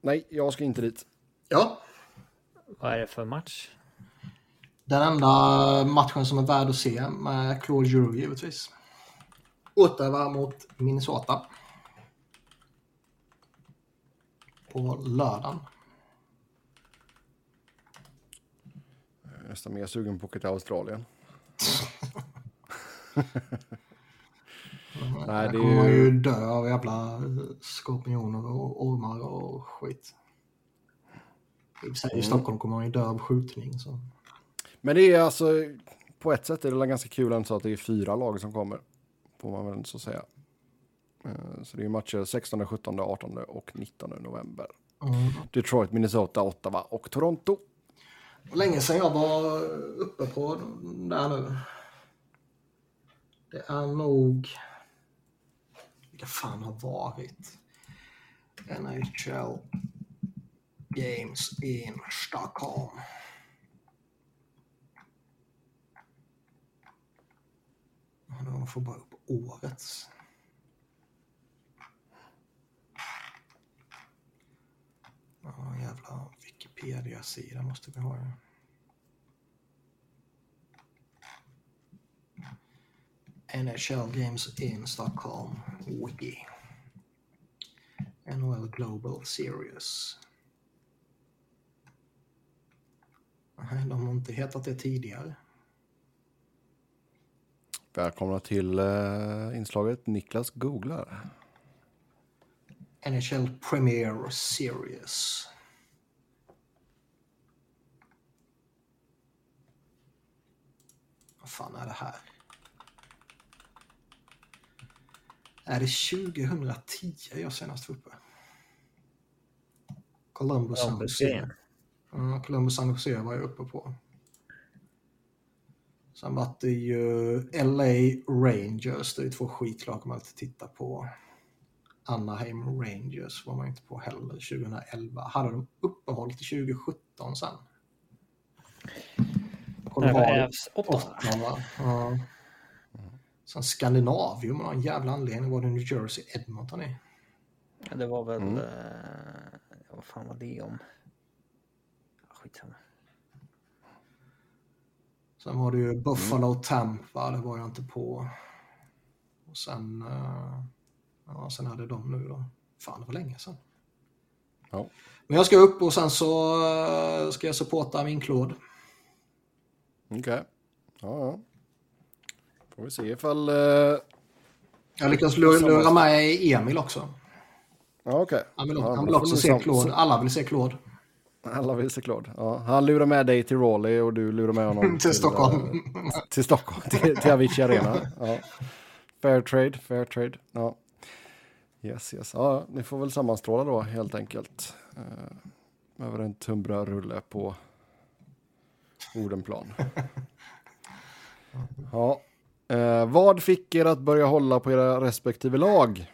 Nej, jag ska inte dit. Ja. Vad är det för match? Den enda matchen som är värd att se med Claude Giroux givetvis. Ottawa mot Minnesota. På lördagen. Jag är nästan mer sugen på att åka till Australien. [laughs] Nej, det kommer man ju dö av jävla skorpioner och ormar och skit. I mm. Stockholm kommer man ju dö av skjutning. Så. Men det är alltså, på ett sätt är det ganska kul att det är fyra lag som kommer. Får man väl så säga. Eh, så det är matcher 16, 17, 18 och 19 november. Mm. Detroit, Minnesota, Ottawa och Toronto. Länge sedan jag var uppe på där nu. Det är nog... Vilka fan har varit? NHL Games in Stockholm. Man får bara upp årets. Ja, jävla Wikipedia-sida måste vi ha. NHL Games in Stockholm, Wiki. NHL Global Series. Nej, de har inte hetat det tidigare. Välkomna till uh, inslaget Niklas googlar. NHL Premier Series. Vad fan är det här? Är det 2010 jag senast var uppe? Columbus San Jose. Columbus San Jose var jag uppe på. Sen var det ju LA Rangers, det är två skitlag man alltid tittar på. Anaheim Rangers var man inte på heller 2011. Hade de uppehåll till 2017 sen? Colorado, åtta. Ja. Sen Skandinavium av någon jävla anledning var det New Jersey Edmonton i. Ja, det var väl... Mm. Eh, vad fan var det om? Skitsamma. Sen var det ju Buffalo mm. Tampa, det var jag inte på. Och sen... Eh, ja, sen hade de nu då. Fan, det var länge sedan. Ja. Men jag ska upp och sen så eh, ska jag supporta min Claude. Okej. Okay. Ja, ja. Får vi se ifall... Uh, jag lyckas lura med Emil också. Ja. Okay. Han vill, ja, han vill också se Claude. Alla vill se Claude. Alla vill se Claude. Ja, han lurar med dig till Raleigh och du lurar med honom [laughs] till, till Stockholm. Uh, till Stockholm, [laughs] till, till Avicii Arena. Ja. Fair trade, fair trade. Ja. Yes, yes. Ja, ni får väl sammanstråla då helt enkelt. Uh, över en tunnbrödsrulle på Odenplan. [laughs] Ja. Eh, vad fick er att börja hålla på era respektive lag?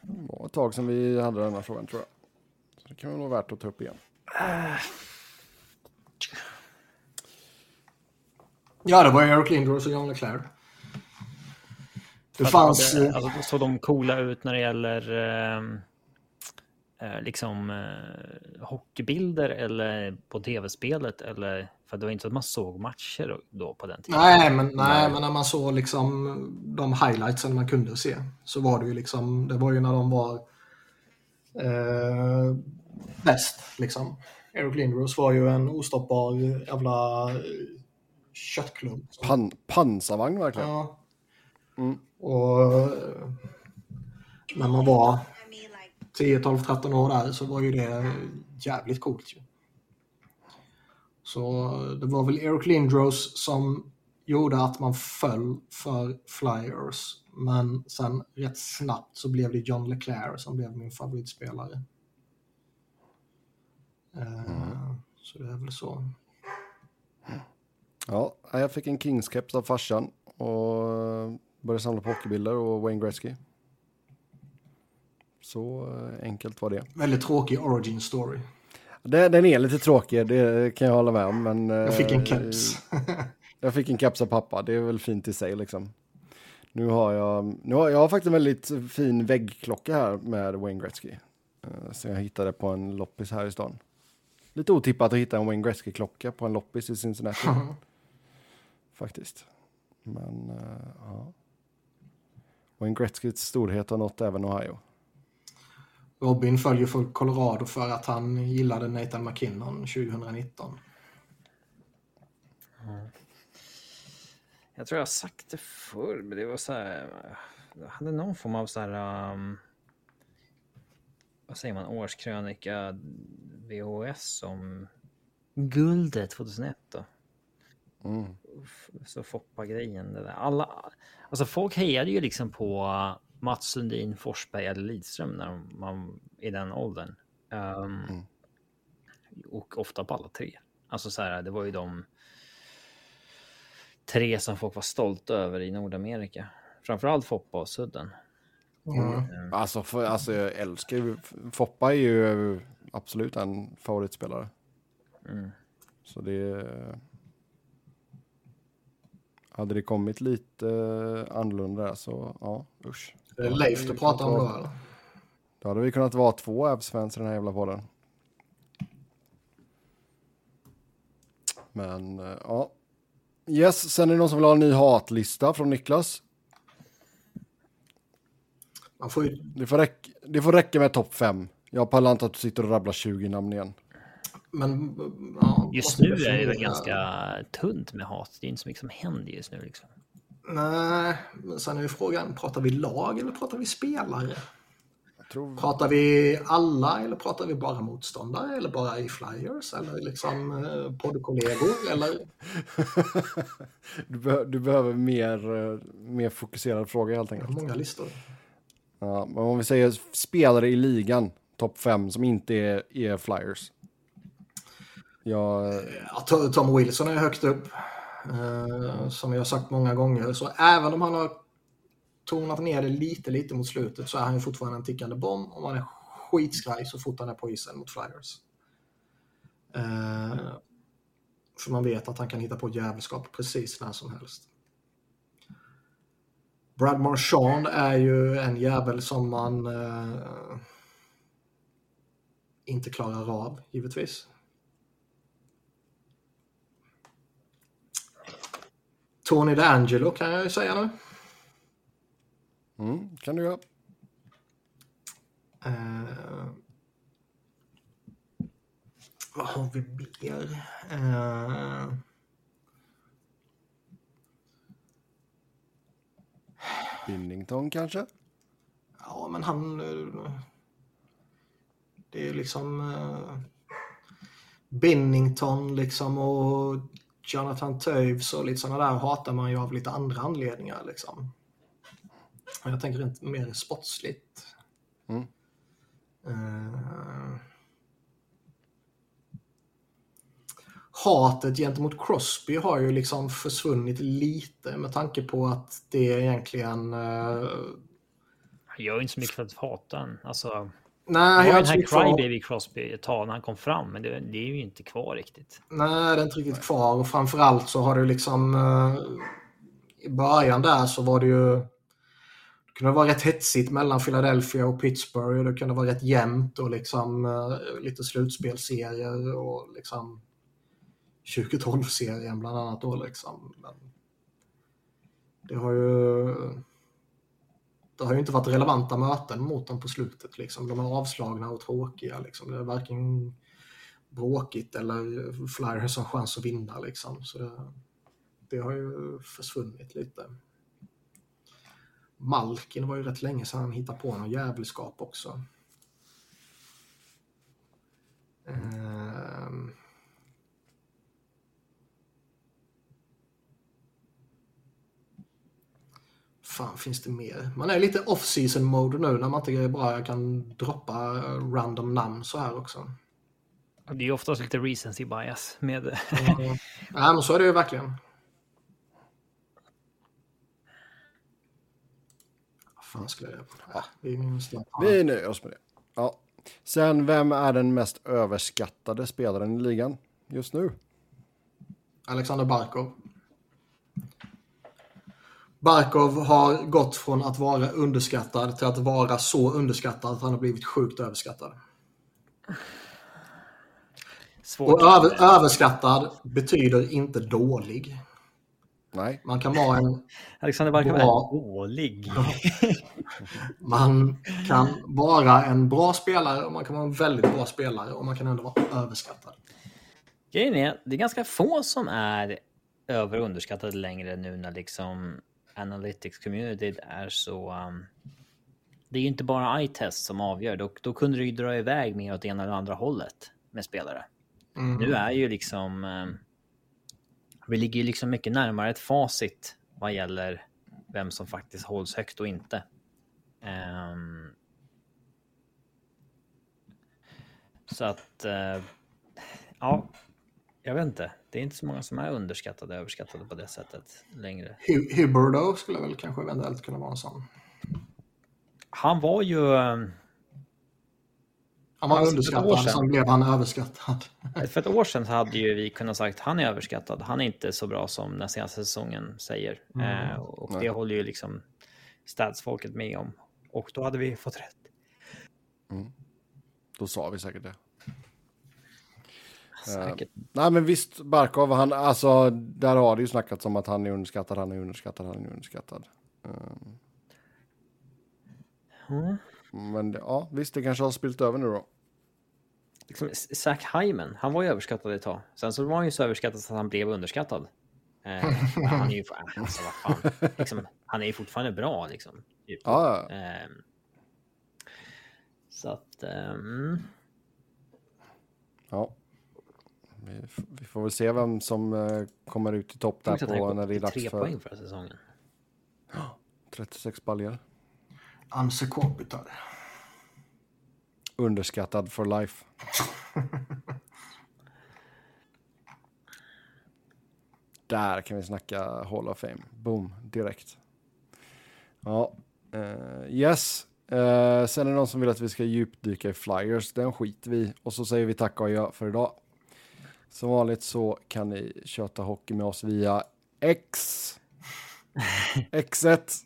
Det var ett tag sedan vi hade den här frågan tror jag. Så det kan väl vara värt att ta upp igen. Ja, det var Eric Lindros och John Leclerc. Det fanns... Det, alltså, såg de coola ut när det gäller eh, eh, liksom eh, hockeybilder eller på tv-spelet eller för det var inte så att man såg matcher då på den tiden. Nej, men, nej, men när man såg liksom de highlightsen man kunde se så var det ju liksom, det var ju när de var eh, bäst liksom. Eric Lindros var ju en ostoppbar jävla köttklump. Pan, pansarvagn verkligen. Ja. Mm. Och när man var 10, 12, 13 år där så var ju det jävligt coolt ju. Så det var väl Eric Lindros som gjorde att man föll för Flyers. Men sen rätt snabbt så blev det John Leclerc som blev min favoritspelare. Mm. Så det är väl så. Ja, jag fick en Kings-keps av farsan och började samla på hockeybilder och Wayne Gretzky. Så eh, enkelt var det. Väldigt tråkig origin story. Den, den är lite tråkig, det kan jag hålla med om. Men, jag fick en eh, keps. [laughs] jag fick en keps av pappa, det är väl fint i sig liksom. Nu har jag, nu har jag har faktiskt en väldigt fin väggklocka här med Wayne Gretzky. Eh, Så jag hittade på en loppis här i stan. Lite otippat att hitta en Wayne Gretzky-klocka på en loppis i Cincinnati. [laughs] Faktiskt. Men eh, ja. Wayne Gretzkys storhet har nått även Ohio. Robin följer för Colorado för att han gillade Nathan McKinnon 2019. Jag tror jag har sagt det förr, men det var så här. Jag hade någon form av så här. Um, vad säger man? Årskrönika VHS om guldet 2001 då. Mm. Så Foppa-grejen. Det där. Alla, alltså folk hejade ju liksom på Mats Sundin, Forsberg eller Lidström när man i den åldern. Um, Mm. Och ofta på alla tre. Alltså så här, det var ju de tre som folk var stolta över i Nordamerika. Framförallt Foppa och Sudden. Mm. Alltså, för, alltså jag älskar ju, Foppa är ju absolut en favoritspelare. Mm. Så det... Hade det kommit lite annorlunda där så ja, usch. Det är Leif du pratar om då eller? Då hade vi kunnat vara två Avs-fans i den här jävla podden. Men eh, ja. Yes, sen är det någon som vill ha en ny hatlista från Niklas. Man får ju, Det får, räcka, det får räcka med topp fem. Jag pallar inte att du sitter och rabblar 20 namn igen. men, ja, Just nu är det väl ganska tunt med hat. Det är inte så mycket som händer just nu. Liksom. Nej, men sen är ju frågan, pratar vi lag eller pratar vi spelare? Tror... Pratar vi alla eller pratar vi bara motståndare eller bara i flyers eller liksom eh, poddkollegor eller? [laughs] du, be du behöver mer, eh, mer fokuserad fråga helt enkelt. många listor. Ja, men om vi säger spelare i ligan, topp fem, som inte är, är flyers. Ja, Ja, To- Tom Wilson är högt upp. Eh, som jag har sagt många gånger. Så även om han har tonat ner det lite, lite mot slutet så är han ju fortfarande en tickande bomb. Och man är skitskraj så fort han är på isen mot Flyers. Eh, för man vet att han kan hitta på jävelskap precis när som helst. Brad Marchand är ju en jävel som man eh, inte klarar av, givetvis. Tony D'Angelo kan jag ju säga nu. mm, kan du göra. Eh, vad har vi mer? Eh, Binnington kanske? ja, men han... eh, Det är liksom... Eh, Binnington liksom och Jonathan Toews och lite sådana där hatar man ju av lite andra anledningar liksom. Jag tänker inte mer sportsligt. Mm. Eh, hatet gentemot Crosby har ju liksom försvunnit lite med tanke på att det egentligen... eh, Han gör ju inte så mycket för att hata den. Alltså, nej, det var den här Crybaby Crosby ett tag när han kom fram, men det, det är ju inte kvar riktigt. nej, det är inte riktigt kvar och framförallt så har det liksom... eh, I början där så var det ju... Det kunde vara rätt hetsigt mellan Philadelphia och Pittsburgh och det kunde vara rätt jämnt och liksom eh, lite slutspelserier och liksom 2012-serien bland annat då liksom. Men det har ju det har ju inte varit relevanta möten mot dem på slutet liksom. De är avslagna och tråkiga liksom. Det är varken bråkigt eller Flyers har chans att vinna liksom. Så det, det har ju försvunnit lite. Malkin var ju rätt länge sedan han hittade på någon jävelskap också. Ehm. Fan finns det mer? Man är lite off-season mode nu när man inte bara kan droppa random namn så här också. Det är ju oftast lite recency bias med... Ja, men så är det ju verkligen. Vad fan skulle jag... Ja, vi måste... Vi nöjer oss med det. Ja. Sen, vem är den mest överskattade spelaren i ligan just nu? Alexander Barkov. Barkov har gått från att vara underskattad till att vara så underskattad att han har blivit sjukt överskattad. Svårt. Och över, överskattad betyder inte dålig. Nej. Man kan vara en Alexander Barkov bra... är dålig. man kan vara en bra spelare och man kan vara en väldigt bra spelare och man kan ändå vara överskattad. Grejen är, det är ganska få som är över och underskattade längre nu när liksom analytics community är så... Um, det är ju inte bara eye-test som avgör. Då, då kunde det ju dra iväg mer åt ena eller andra hållet med spelare. Mm. Nu är ju liksom... Um, vi ligger ju liksom mycket närmare ett facit vad gäller vem som faktiskt hålls högt och inte. Um, så att... Uh, ja, jag vet inte. Det är inte så många som är underskattade och överskattade på det sättet längre. Huberdo skulle väl kanske eventuellt kunna vara en sån. Han var ju... Ehm, han var underskattad, sen blev han överskattad. [laughs] För ett år sedan så hade ju vi kunnat sagt han är överskattad. Han är inte så bra som den senaste säsongen säger. Mm. Eh, och Nej. det håller ju liksom stadsfolket med om. Och då hade vi fått rätt. Mm. Då sa vi säkert det. Säkert. Uh, nej men visst, Barkov, han, alltså, där har det ju snackats om att han är underskattad, han är underskattad, han är underskattad. Mm. Men ja, visst, det kanske har spilt över nu då. Liksom, Zach Hyman, han var ju överskattad ett tag. Sen så var han ju så överskattad att han blev underskattad. Eh, han är ju, alltså, vad fan, liksom, han är ju fortfarande bra liksom. Typ. Ja. Eh, så att... Um... Ja. Vi, får väl se vem som uh, kommer ut i topp där på när det är dags för... Tre poäng förra säsongen. Ja, 36 baljor. Anse Kopitar. Underskattad for life. [laughs] Där kan vi snacka Hall of Fame. Boom, direkt. Ja, uh, yes. Uh, sen är det någon som vill att vi ska djupdyka i Flyers. Den skiter vi Och så säger vi tack och adjö för idag. Som vanligt så kan ni köta hockey med oss via X. X1.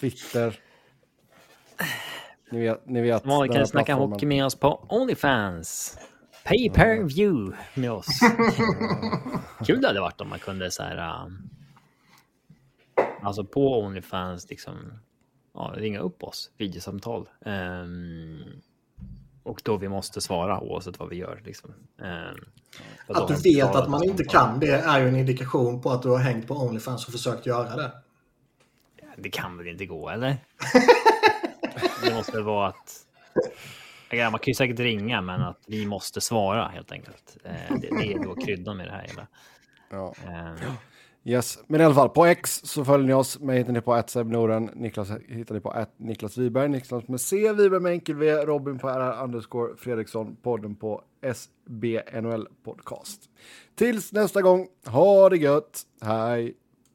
Twitter. Ni vet. Ni vet Man kan snacka hockey med oss på Onlyfans. Pay per view med oss. [laughs] Kul det hade varit om man kunde så här. Um, alltså på Onlyfans liksom. Ja, ringa upp oss. Videosamtal. Um, och då vi måste svara oavsett vad vi gör. Liksom. Um, att du vet att man inte kan det är ju en indikation på att du har hängt på Onlyfans och försökt göra det. Det kan väl inte gå, eller? [laughs] det måste vara att... Man kan ju säkert ringa, men att vi måste svara helt enkelt. Eh, det, det är då kryddan med det här hela. Ja. Um, Yes, men i alla fall på X så följer ni oss. Mig hittar ni på att Norden. Niklas hittar ni på att Niklas Wiberg. Niklas med C, Wiberg med enkel V, Robin på RR underscore Fredriksson, podden på SBNL podcast. Tills nästa gång, ha det gött, hej!